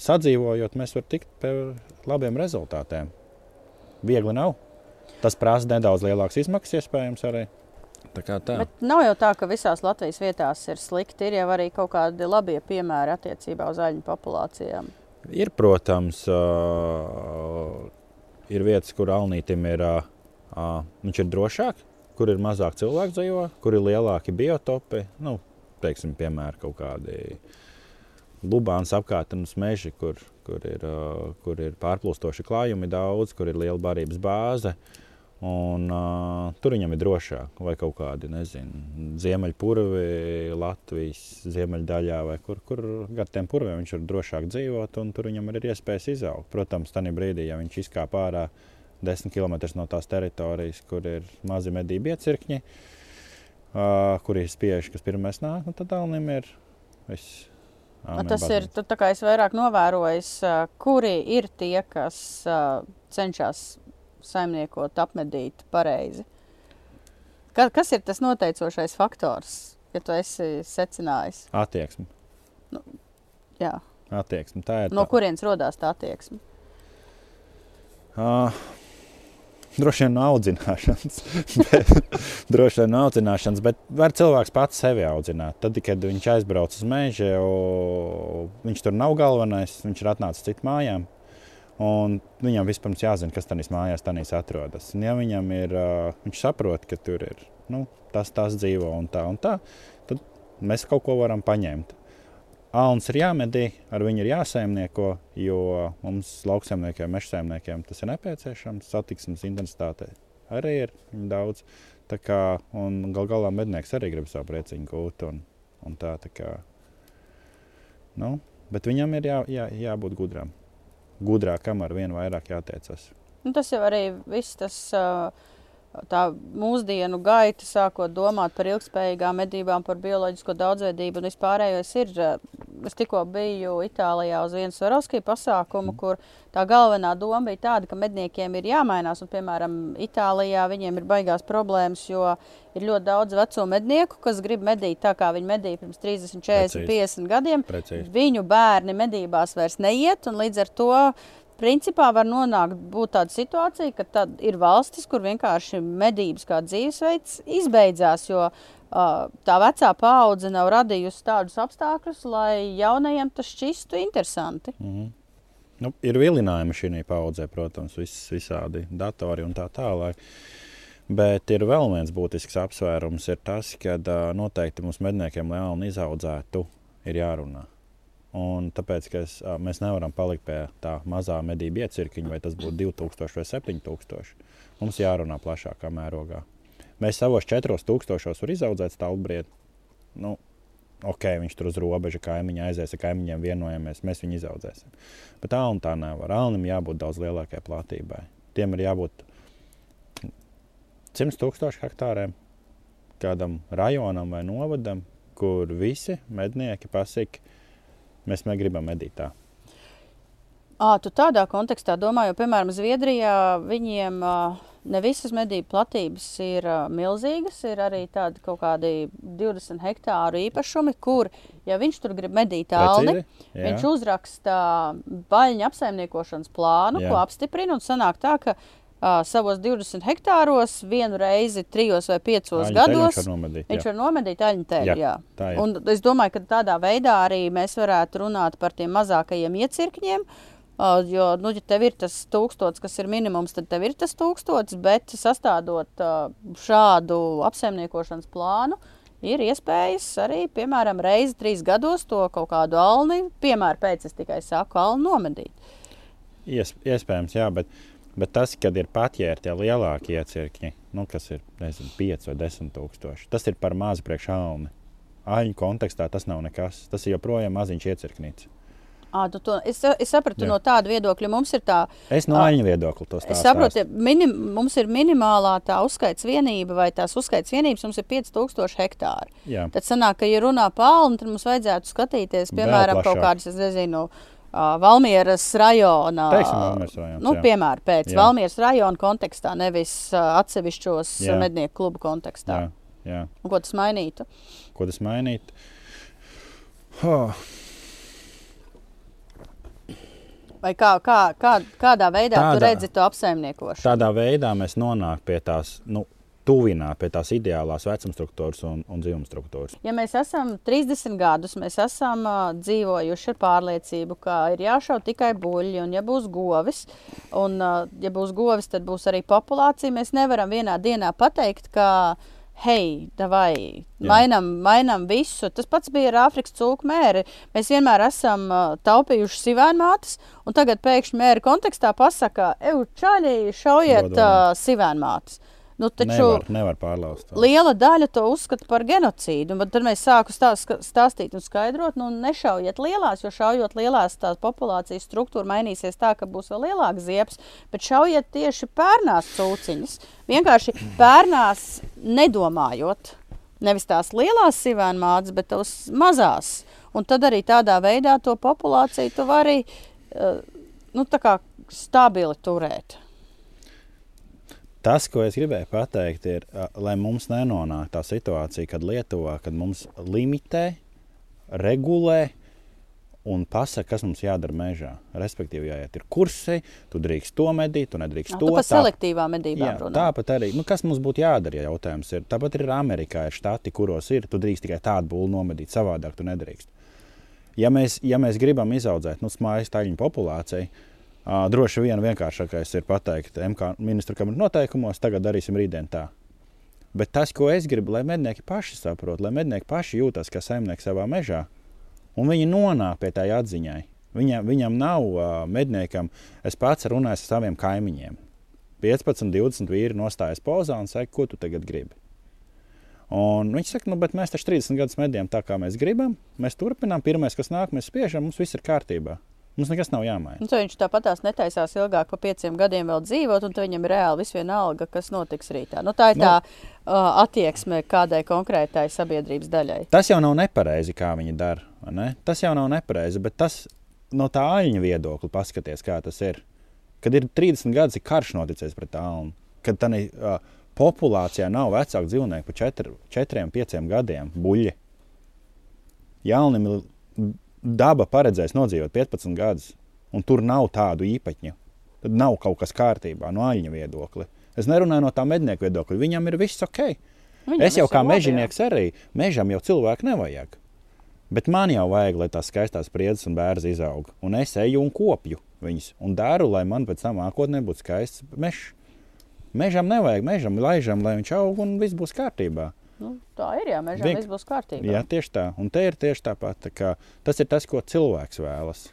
sadzīvojot, mēs varam tikt pie labiem rezultātiem. Viegli nav. Tas prasa nedaudz lielākas izmaksas, iespējams, arī. Tā kā tā. Bet nav jau tā, ka visās Latvijas vietās ir slikti. Ir jau arī kaut kādi labie piemēri attiecībā uz aļņu populācijām. Ir, protams, uh, ir vietas, kur alnītim ir, uh, uh, viņš ir drošāk, kur ir mazāk cilvēku dzīvo, kur ir lielāki biotopi. Nu, teiksim, piemēram, kaut kādi Lubāns apkārtnes meži, kur, kur, ir, uh, kur ir pārplūstoši klājumi daudz, kur ir liela barības bāze. Un, uh, tur viņam ir drošāk, vai kaut kādi, nezinu, ziemeļpurvi Latvijas ziemeļdaļā, vai kur, kur gar tiem purviem viņš var drošāk dzīvot, un tur viņam ir iespējas izaugt. Protams, tajā brīdī, ja viņš izkāpa ārā 10 km no tās teritorijas, kur ir mazi medību iecirkņi, uh, kur ir spieži, kas pirmais nāk, nu, tad Alnim ir viss. Āmen, tas baznīca. ir, tā kā es vairāk novēroju, kuri ir tie, kas cenšas saimniekot, apmedīt pareizi. Ka, kas ir tas noteicošais faktors, ja tu esi secinājis? Attieksme. Nu, jā. Attieksme. Tā ir. No tā. kurienes radās tā attieksme? Uh, droši vien no audzināšanas. bet, droši vien no audzināšanas, bet var cilvēks pats sevi audzināt. Tad, kad viņš aizbrauc uz mežu, viņš tur nav galvenais, viņš ir atnācis citu mājām. Un viņam vispirms jāzina, kas tajā mājās tanīs atrodas. Un, ja viņam ir, viņš saprot, ka tur ir nu, tas, tas dzīvo un tā, un tā, tad mēs kaut ko varam paņemt. Alns ir jāmedī, ar viņu ir jāsaimnieko, jo mums lauksaimniekiem, mežsaimniekiem tas ir nepieciešams. Satiksmes intensitāte arī ir daudz. Tā kā, un gal galā mednieks arī grib savu prieciņu gūt. Un, un tā, tā kā, nu, bet viņam ir jā, jā, jābūt gudram gudrākam ar vien vairāk jātiecas. Nu, tas jau arī viss tas. Tā mūsdienu gaita, sākot domāt par ilgspējīgām medībām, par bioloģisko daudzveidību un vispārējais ir. Es tikko biju Itālijā uz vienu Svarovskiju pasākumu, mm. kur tā galvenā doma bija tāda, ka medniekiem ir jāmainās. Un, piemēram, Itālijā viņiem ir baigās problēmas, jo ir ļoti daudz veco mednieku, kas grib medīt tā, kā viņi medīja pirms 30, 40, Precīzi. 50 gadiem. Precīzi. Viņu bērni medībās vairs neiet, un līdz ar to principā var nonākt tāda situācija, ka tad ir valstis, kur vienkārši medības kā dzīvesveids izbeidzās, jo uh, tā vecā paudze nav radījusi tādus apstākļus, lai jaunajiem tas šķistu interesanti. Mm -hmm. nu, ir vilinājumi šī paudzē, protams, vis, visādi datori un tā tālāk. Bet ir vēl viens būtisks apsvērums, ir tas, ka uh, noteikti mums medniekiem, lai jaunu izaudzētu, ir jārunā. Un tāpēc es, mēs nevaram palikt pie tā mazā medību iecirkņa, vai tas būtu 2000 vai 7000. Mums jārunā plašākā mērogā. Mēs savos 4000 varam izaudzēt stāvbriedu. Nu, ok, viņš tur uz robežas kaimiņā aizies, ar kaimiņiem vienojamies, mēs viņu izaudzēsim. Bet alnam tā nevar. Alnam jābūt daudz lielākai platībai. Tiem ir jābūt 100 tūkstoši hektāriem kādam rajonam vai novadam, kur visi mednieki pasaka, Mēs negribam medīt tā. À, tu tādā kontekstā domā, jo, piemēram, Zviedrijā viņiem ne visas medību platības ir milzīgas. Ir arī tādi kaut kādi 20 hektāru īpašumi, kur, ja viņš tur grib medīt alni, viņš uzraksta baļņu apsaimniekošanas plānu, Jā. ko apstiprina un sanāk tā, ka uh, savos 20 hektāros vienu reizi, trijos vai piecos Aļņu gados viņš var nomedīt. Viņš var nomedīt aļņu teļu. Jā, jā. Un es domāju, ka tādā veidā arī mēs varētu runāt par tiem mazākajiem iecirkņiem. Uh, jo, nu, ja tev ir tas tūkstots, kas ir minimums, tad tev ir tas tūkstots, bet sastādot uh, šādu apsaimniekošanas plānu, ir iespējas arī, piemēram, reizi trīs gados to kaut kādu alni, piemēram, pēc es tikai saku, alni nomedīt. Ies, iespējams, jā, bet Bet tas, kad ir patjērti tie lielākie iecirkņi, nu, kas ir nezinu, 5 vai 10 tūkstoši, tas ir par mazu priekš alni. Aļņu kontekstā tas nav nekas. Tas ir joprojām maziņš iecirknīts. À, to, es, es sapratu Jā. no tāda viedokļa, mums ir tā. Es no aļņa viedokļa to stāstu. Es saprotu, minim, mums ir minimālā tā uzskaits vienība, vai tās uzskaits vienības mums ir 5000 hektāri. Jā. Tad sanāk, ka, ja runā palmu, tad mums vajadzētu skatīties, piemēram, kaut kādas, es nezinu, Uh, Valmieras rajona. Teiksim, rajons, nu, piemēram, pēc jā. Valmieras rajona kontekstā, nevis atsevišķos jā. mednieku klubu kontekstā. Jā, jā. Un ko tas mainītu? Ko tas mainītu? Oh. Vai kā, kā, kā, kādā veidā tādā, tu redzi to apsaimniekošanu? Tādā veidā mēs nonākam pie tās nu, tuvināt pie tās ideālās vecuma struktūras un, un dzīvuma struktūras. Ja mēs esam 30 gadus, mēs esam uh, dzīvojuši ar pārliecību, ka ir jāšauj tikai buļļi, un ja būs govis, un uh, ja būs govis, tad būs arī populācija. Mēs nevaram vienā dienā pateikt, ka hei, vai mainām, mainām visu. Tas pats bija ar Āfrikas cūku mēri. Mēs vienmēr esam uh, taupījuši sivēnmātes, un tagad pēkšņi mēri kontekstā pasakā, ej, čaļi, šaujiet uh, sivēnmātes. Nu, taču Nevar, nevar pārlauzt. to. liela daļa to uzskata par genocīdu. Tad mēs stāst, stāstīt un skaidrot, nu, nešaujiet lielās, jo šaujot lielās, tā populācijas struktūra mainīsies tā, ka būs vēl lielāks ziepes, bet šaujiet tieši pērnās cūciņas. Vienkārši pērnās nedomājot. Nevis tās lielās sivēna mātes, bet tās mazās. Un tad arī tādā veidā to populāciju tu vari uh, nu, tā stabili turēt. Tas, ko es gribēju pateikt, ir, lai mums nenonāk tā situācija, kad Lietuvā, kad mums limitē, regulē un pasaka, kas mums jādara mežā. Respektīvi, jāiet ir kursi, tu drīkst to medīt, tu nedrīkst Nu, to tā- selektīvām medībām Jā, tāpat arī, nu, kas mums būtu jādara, ja jautājums ir. Tāpat ir Amerikā, ir štati, kuros ir, tu drīkst tikai tādu būlu nomedīt, savādāk tu nedrīkst. Ja mēs, ja mēs gribam izaudzēt nu, mājas taļņu populāciju, droši vien vienkāršākais ir pateikt MK ministra kabinetu noteikumos, tagad darīsim rītdien tā. Bet tas, ko es gribu, lai mednieki paši saprot, lai mednieki paši jūtas kā saimnieki savā mežā, un viņi nonāk pie tā atziņai. Viņam, viņam nav uh, medniekam, es pats runāju ar saviem kaimiņiem. 15, 20 vīri nostājas pozā un saka, ko tu tagad gribi. Un viņi saka, nu, bet mēs taču 30 gadus medījām tā, kā mēs gribam. Mēs turpinām, pirmais, kas nāk, mēs spiežam, mums viss ir kārtībā. Mums nekas nav jāmaina. Nu, viņš tāpat tās netaisās ilgāk par pieciem gadiem vēl dzīvot, un viņam ir reāli viss vienalga, kas notiks rītā. Nu, tā ir Nu. tā uh, attieksme kādai konkrētai sabiedrības daļai. Tas jau nav nepareizi, kā viņi dara. Ne? Tas jau nav nepareizi, bet tas no tā aļņa viedokļa paskaties, kā tas ir. Kad ir 30 gadus, ir karš noticis pret tālu, kad tā uh, populācijā nav vecāku dzīvnieku par 4, 4 5 gadiem, buļļi. Jaunim ir daba paredzējis nodzīvot 15 gadus, un tur nav tādu īpaņu. Tad nav kaut kas kārtībā no aļņa viedokļa. Es nerunāju no tā mednieka viedokļa. Viņam ir viss ok. Viņam Es jau kā mežonieks arī mežam jau cilvēku nevajag. Bet man jau vajag, lai tās skaistās priedzes un bērns izaug. Un es eju un kopju viņus un daru, lai man pēc tam nākotnē būtu skaists mežs. Mežam nevajag, mežam laižam, lai viņš aug un viss būs kārtībā. Nu, tā ir, jā, mežā Vienk- viss būs kārtībā. Jā, tieši tā. Un te ir tieši tāpat. Tā kā tas ir tas, ko cilvēks vēlas.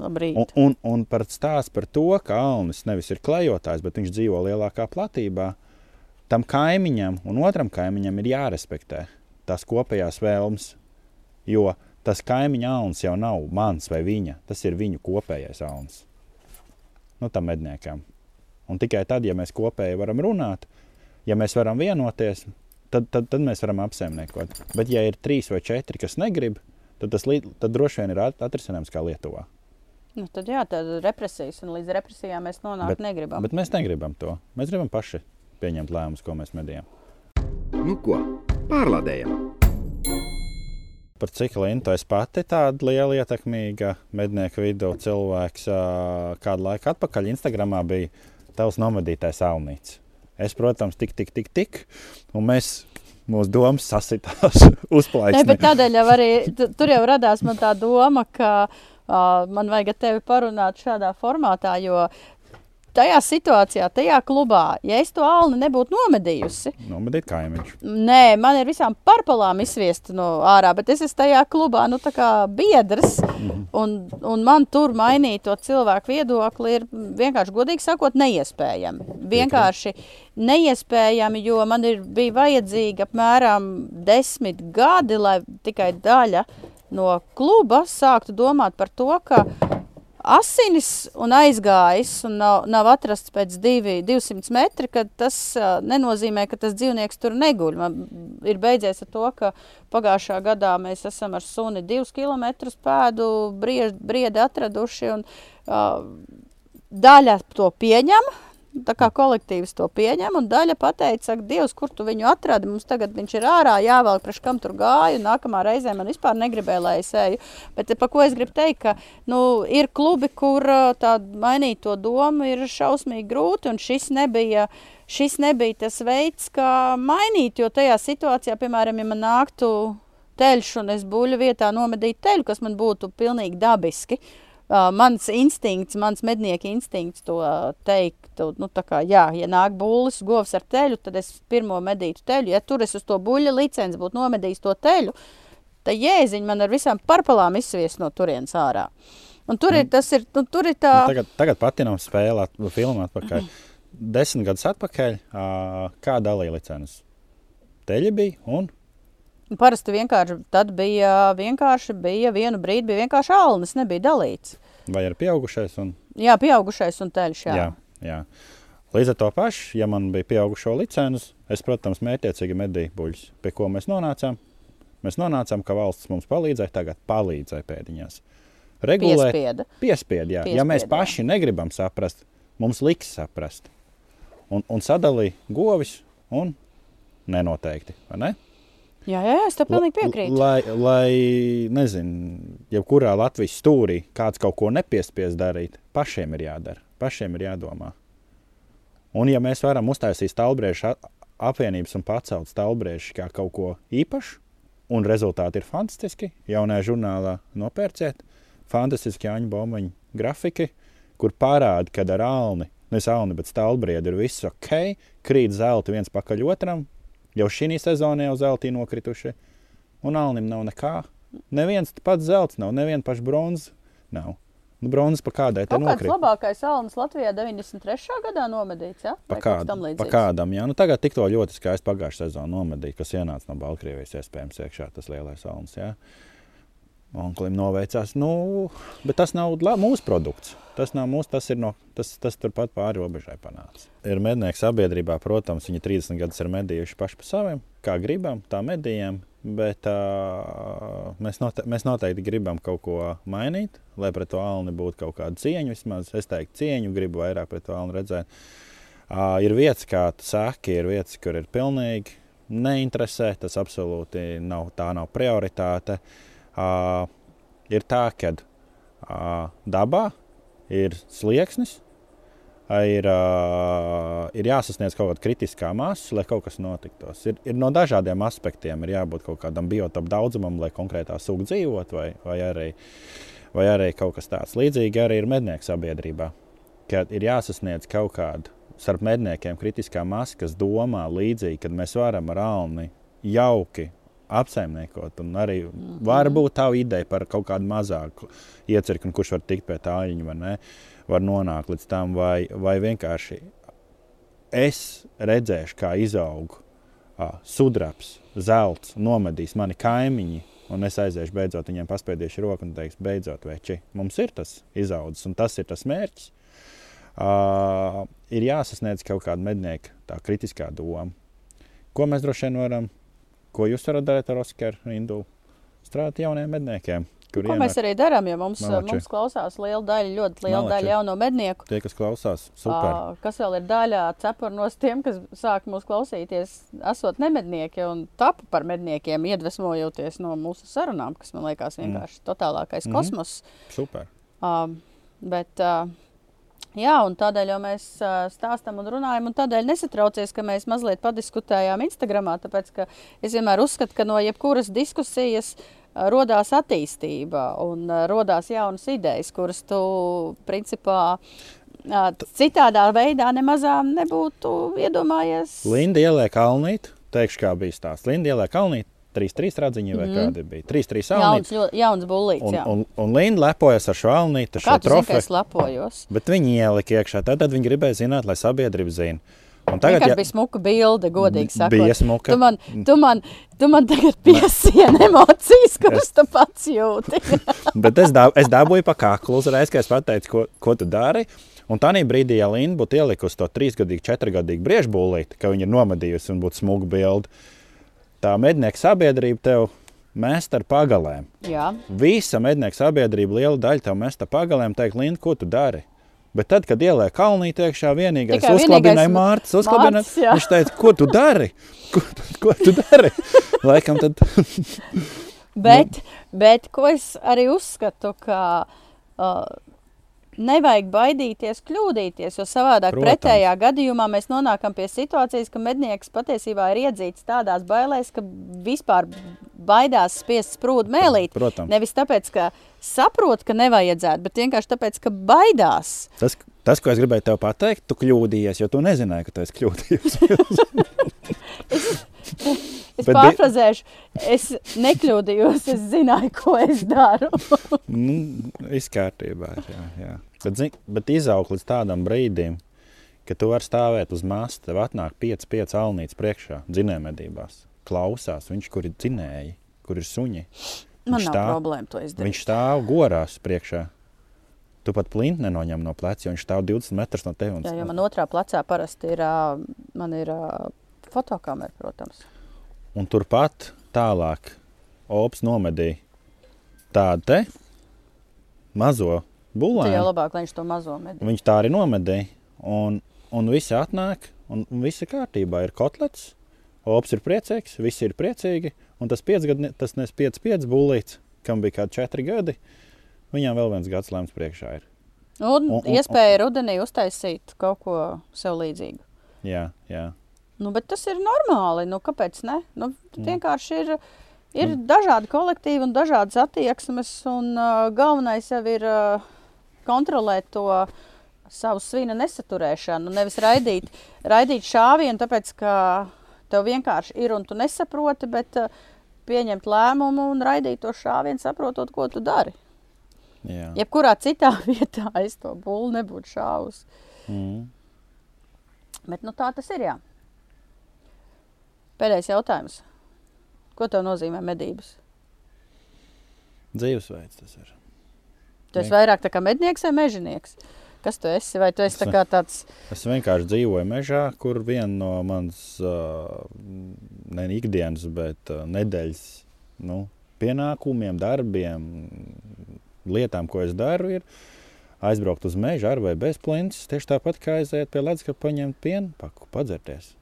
Labrīt. Un, un, un par stāstu par to, ka Alnis nevis ir klejotājs, bet viņš dzīvo lielākā platībā. Tam kaimiņam un otram kaimiņam ir jārespektē tās kopējās vēlmes. Jo tas kaimiņa alns jau nav mans vai viņa. Tas ir viņu kopējais alns. Nu, tam medniekam. Un tikai tad, ja mēs kopēji varam runāt, ja mēs varam vienoties, tad, tad, tad mēs varam apsaimniekot. Bet, ja ir trīs vai četri, kas negrib, tad tas tad droši vien ir at- atrisināms kā Lietuvā. Nu, tad jā, tad represijas, un līdz represijām mēs nonākt Bet- negribam. Bet mēs negribam to. Mēs gribam paši pieņemt lēmumus, ko mēs medījam. Nu ko, pārlādējam! Par cik Lintu es pati tāda liela ietekmīga mednieku vidū cilvēks kādu laiku atpakaļ Instagramā bija tavs nomedītais alnīts. Es, protams, tik, tik, tik, tik, un mēs, mūsu domas sasitās Ne, bet uzplaisni. tādēļ jau arī tu- tur jau radās man tā doma, ka uh, man vajag ar tevi parunāt šādā formātā, jo tajā situācijā, tajā klubā, ja es to alni nebūtu nomedījusi, Nomedīt kaimiņš. Nē, man ir visām parpalām izsviesta no ārā, bet es esmu tajā klubā, nu, tā kā biedrs. Un, un man tur mainīt to cilvēku viedokli ir vienkārši, godīgi sakot, neiespējami. Vienkārši neiespējami, jo man ir, bija vajadzīgi apmēram desmit gadi, lai tikai daļa no kluba sāktu domāt par to, ka asinis un aizgājis, un nav, nav atrasts pēc divi, 200 metri, kad tas uh, nenozīmē, ka tas dzīvnieks tur neguļ. Man ir beidzies ar to, ka pagājušā gadā mēs esam ar suni divus kilometrus pēdu briedi atraduši, un uh, daļa to pieņem. Tā kā kolektīvs to pieņem, un daļa pateica, saka, Dievs, kur tu viņu atradi? Mums tagad viņš ir ārā, jāvelk, priekš kam tur gāju. Nākamā reizē man vispār negribēja, lai es eju. Bet par ko es gribu teikt, ka nu, ir klubi, kur ā, tā mainīt to domu ir šausmīgi grūti, un šis nebija. Šis nebija tas veids, kā mainīt, jo tajā situācijā, piemēram, ja man nāktu teļš un es buļļu vietā nomedītu teļu, kas man būtu pilnīgi dabiski, Uh, mans instinkts, mans mednieka instinkts to teiktu, nu, tā kā, jā, ja nāk būlis, govs ar teļu, tad es pirmo medītu teļu. Ja tur es uz to buļļa licenci būtu nomedījis to teļu, tad jēziņ man ar visām parpalām izsviest no turienes ārā. Un tur ir tas, ir, nu, tur ir tā, Tagad, tagad patinām spēlēt, filmu atpakaļ. desmit gadus atpakaļ, uh, kā dalīja licences. Teļi bija un Parasti vienkārši tad bija vienkārši bija vienu brīdi bija vienkārši alnis, nebija dalīts. vai ir pieaugušais. Un, Jā, pieaugušais un teļš. Jā. jā, jā. Līdz ar to pašu, ja man bija pieaugušo licences, es, protams, mērķiecīgi medīju buļļus. Pie ko mēs nonācām? Mēs nonācām, ka valsts mums palīdzēja, tagad palīdzēja pēdiņās. Regulēt, Piespieda. Piespied, jā. ja mēs Piespied, jā. paši negribam saprast, mums liks saprast. Un, un sadalīja govis un nenoteikti. vai Ne? Jā, jā, es tam pilnīgi piekrītu. Lai, lai nezinu, jebkurā Latvijas stūrī kāds kaut ko nepiespies darīt, pašiem ir jādara, pašiem ir jādomā. Un, ja mēs varam uztaisīt stāvbriežu apvienības un pacelt stāvbriežu kā kaut ko īpašu, un rezultāti ir fantastiski, jaunajā žurnālā nopērciet, fantastiski Jāņa Bomaņa grafiki, kur parāda, ka ar alni, nevis alni, bet stāvbriedu ir viss ok, krīt zelta viens pakaļ otram, jau šī sezonā jau zeltī nokrituši, un alnim nav nekā. Neviens pats zelts nav, neviena paša bronzas nav. Nu, bronzas pa kādai Kaut kāds nokrīt. labākais alnis Latvijā 93. gadā nomedīts, jā? Pa, tam pa kādam, jā. Nu, tagad tik to ļoti skaisti pagājušā sezonā nomedīja, kas ienāca no Baltkrievijas, iespējams, iekšā tas lielais alns. Jā. Onklim noveicās. Nu, bet tas nav mūsu produkts. Tas nav mūsu, tas ir no, tas, tas turpat pāri robežai panācis. Ir mednieki sabiedrībā, protams, viņi 30 gadus ir medījuši paši pa saviem, kā gribam, tā medījām. Bet uh, mēs, note mēs noteikti gribam kaut ko mainīt, lai pret to alni būtu kaut kāda cieņa. Vismaz es teiktu, cieņu gribu vairāk pret to alni redzēt. Uh, ir vietas, kā tu saki, ir vietas, kur ir pilnīgi neinteresē. Tas absolūti nav, tā nav prioritāte. Uh, ir tā, ka uh, dabā ir slieksnis, ir, uh, ir jāsasniedz kaut kāda kritiskā masa, lai kaut kas notiktos. Ir, ir no dažādiem aspektiem. Ir jābūt kaut kādam biotopu daudzumam, lai konkrētā suga dzīvot, vai, vai, arī, vai arī kaut kas tāds. Līdzīgi arī ir mednieku sabiedrībā. Kad ir jāsasniedz kaut kāda starp medniekiem kritiskā masa, kas domā līdzīgi, kad mēs varam ar alni jauki apsaimniekot. Arī -hmm. var būt tā ideja par kaut kādu mazāku iecirkni, kurš var tikt pie tā aļņa, vai ne? Var nonākt līdz tam, vai, vai vienkārši es redzēšu, kā izaug uh, sudrabs, zelts, nomedīs mani kaimiņi. Un es aiziešu, beidzot, viņiem paspēdīšu roku un teikšu, beidzot, veči, mums ir tas izaudzis, un tas ir tas mērķis. Uh, ir jāsasniedz kaut kāda mednieka tā kritiskā doma. Ko mēs droši vien varam, ko jūs varat darīt ar Oskaru Rindu? Strādāt jauniem medniekiem. Ko mēs ienāk arī darām, jo mums, Malači. mums klausās liela daļa, ļoti liela Malači. daļa jauno mednieku. Tie, kas klausās, super. Ā, Kas vēl ir daļā cepurnos tiem, kas sāk mūs klausīties, esot nemednieki un tapu par medniekiem, iedvesmojoties no mūsu sarunām, kas man liekas vienkārši totālākais Mhm. kosmos. super. Uh, bet, uh, jā, un tādēļ jau mēs stāstām un runājam, un tādēļ nesatraucies, ka mēs mazliet padiskutējām Instagramā, tāpēc, ka es vienmēr uzskatu, ka no jebkuras diskusijas rodās attīstība un rodās jaunas idejas, kuras tu, principā, citādā veidā nemazām nebūtu iedomājies. Linda ieliek kalnīt, teikšu, kā bija stāsts. Linda ieliek kalnīt, 3-3 radziņi vai Mhm. kādi bija. 3-3 Jauns, ļoti- jauns bullīts, Un, jā. un, un Linda lepojas ar šo alnīti, šo trofeju. es lepojos? Bet viņi ielika iekšā. Tad, tad viņi gribēja zināt, lai sabiedrība zina. Un Tagad ja... bija smuka bilde, godīgi sakot. Bija smuka. Tu man, tu man, tu man tagad piesieni emocijas, kuras tu pats jūti. Bet es, dab, es dabūju pa kaklu uzreiz, kad es pateicu, ko, ko tu dari. Un tā brīdī, ja Linda būtu ielikusi to trīsgadīgu, četrgadīgu briežbūlīti, ka viņa ir nomadījusi un būtu smuga bilde, tā mednieka sabiedrība tev mest ar pagalēm. Jā, Visa mednieka sabiedrība, liela daļa tev mest ar pagalēm, teikt, Linda, ko tu dari? Bet tad, kad ielēja kalnī, iekšā vienīgais Tikai uzklabināja vienīgais Mārcis. uzklabināja- Mārcis. Viņš teica, ko tu dari? Ko, ko tu dari? Laikam tad bet, bet ko es arī uzskatu, ka uh, nevajag baidīties kļūdīties, jo savādāk Protams. pretējā gadījumā mēs nonākam pie situācijas, ka mednieks patiesībā ir iedzīts tādās bailēs, ka vispār baidās spiest sprūdu mēlīt. Protams. Nevis tāpēc, ka saprot, ka nevajadzētu, bet vienkārši tāpēc, ka baidās. tas, tas, ko es gribēju tev pateikt, tu kļūdījies, jo tu nezināji, ka tu esi kļūdījies. Es Bet pārfrazēšu, es nekļūdījos, es zināju, ko es daru. nu, viss kārtībā. Jā, jā. Bet, zin, bet izaugt līdz tādam brīdim, ka tu vari stāvēt uz masta, tev atnāk 5-5 alnītes priekšā, dzinējumedībās. Klausās, viņš kur ir dzinēji, kur ir suņi. Man Viņš nav stāv- problēma to izdarīt. Viņš stāv gorās priekšā. Tu pat plinti nenoņem no pleca, jo viņš stāv 20 metrus no tevis. Jā, jo man otrā plecā parasti ir, man ir fotokamera, protams. Un turpat tālāk Ops nomedīja tādu te mazo jau bulānu. labāk, lai viņš to mazo medī. Viņš tā arī nomedīja. Un, un visi atnāk, un, un viss ir kārtībā. Ir kotlets, Ops ir priecīgs, visi ir priecīgi. Un tas piecgadni, tas nes 5-5 būlīts, kam bija kādi 4 gadi. Viņām vēl viens gads lēms priekšā ir. Un- un un- iespēja rudenī uztaisīt kaut ko sev līdzīgu. Jā, jā. Nu, bet tas ir normāli. Nu, kāpēc ne? Nu, Mm. vienkārši ir, ir dažādi kolektīvi un dažādas attieksmes. Un, uh, galvenais jau ir uh, kontrolēt to savu svina nesaturēšanu. Nevis raidīt, raidīt šāvienu, tāpēc ka tev vienkārši ir un tu nesaproti, bet uh, pieņemt lēmumu un raidīt to šāvienu, saprotot, ko tu dari. jā. Jebkurā citā vietā es to būlu nebūtu šāvis. Mm. Bet nu, tā tas ir. Jā. Pēdējais jautājums. Ko tev nozīmē medības? Dzīvesveids tas ir. Tu esi vairāk tā kā mednieks vai mežonieks? Kas tu esi? Vai tu esi tā kā tāds Es vienkārši dzīvoju mežā, kur viena no manas uh, ne ikdienas, bet uh, nedēļas nu, pienākumiem, darbiem, lietām, ko es daru, ir aizbraukt uz mežu ar vai bez plintas. Tieši tāpat kā aiziet pie ledus, ka paņemt pienu paku, padzerties.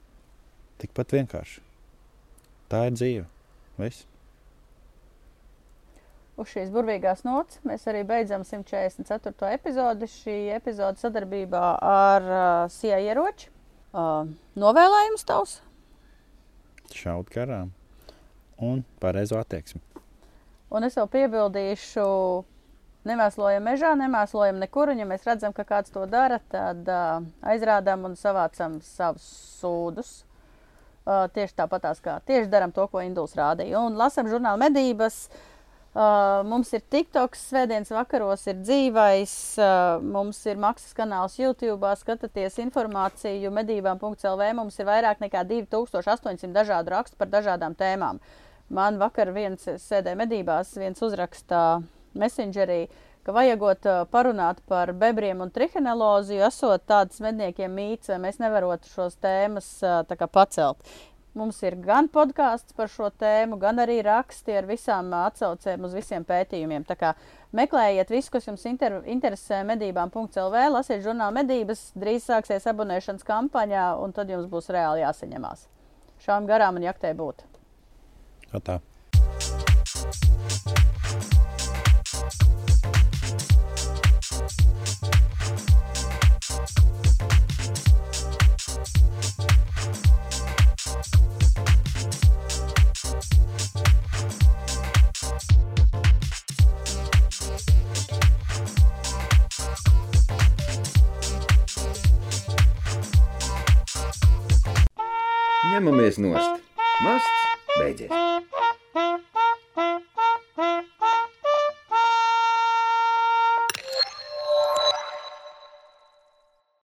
Tikpat vienkārši. Tā ir dzīve. Viss. uz šīs burvīgās nots? Mēs arī beidzam 144. epizodi. Šī epizode sadarbībā ar uh, SIA ieroči. Uh, novēlējums tavs? Šaut garām un pareizo attieksmi. Un es vēl piebildīšu, nemēslojam mežā, nemēslojam nekur. Un, ja mēs redzam, ka kāds to dara, tad uh, aizrādām un savācam savus sūdus. Uh, tieši tāpatās kā tieši darām to, ko Induls rādīja. Un lasām žurnālu medības. Uh, mums ir TikTok, svētdienas vakaros ir dzīvais, uh, mums ir maksas kanāls YouTube, skatieties informāciju medībām.lv. Mums ir vairāk nekā 2800 dažādu rakstu par dažādām tēmām. Man vakar viens sēdēja medībās, viens uzrakstā Messengerī, ka vajagot uh, parunāt par bebriem un trihinelozi, jo esot tāds medniekiem mīts, vai mēs nevarotu šos tēmas uh, kā pacelt. Mums ir gan podkāsts par šo tēmu, gan arī raksti ar visām ā, atsaucēm uz visiem pētījumiem. Tā kā meklējiet visu, kas jums inter interesē medībām.lv, lasiet žurnālu medības, drīz sāksies abonēšanas kampaņā, un tad jums būs reāli jāsaņemās. Šām garām un jaktē būt. Tā. Ņemamies nost. Masts beidzies.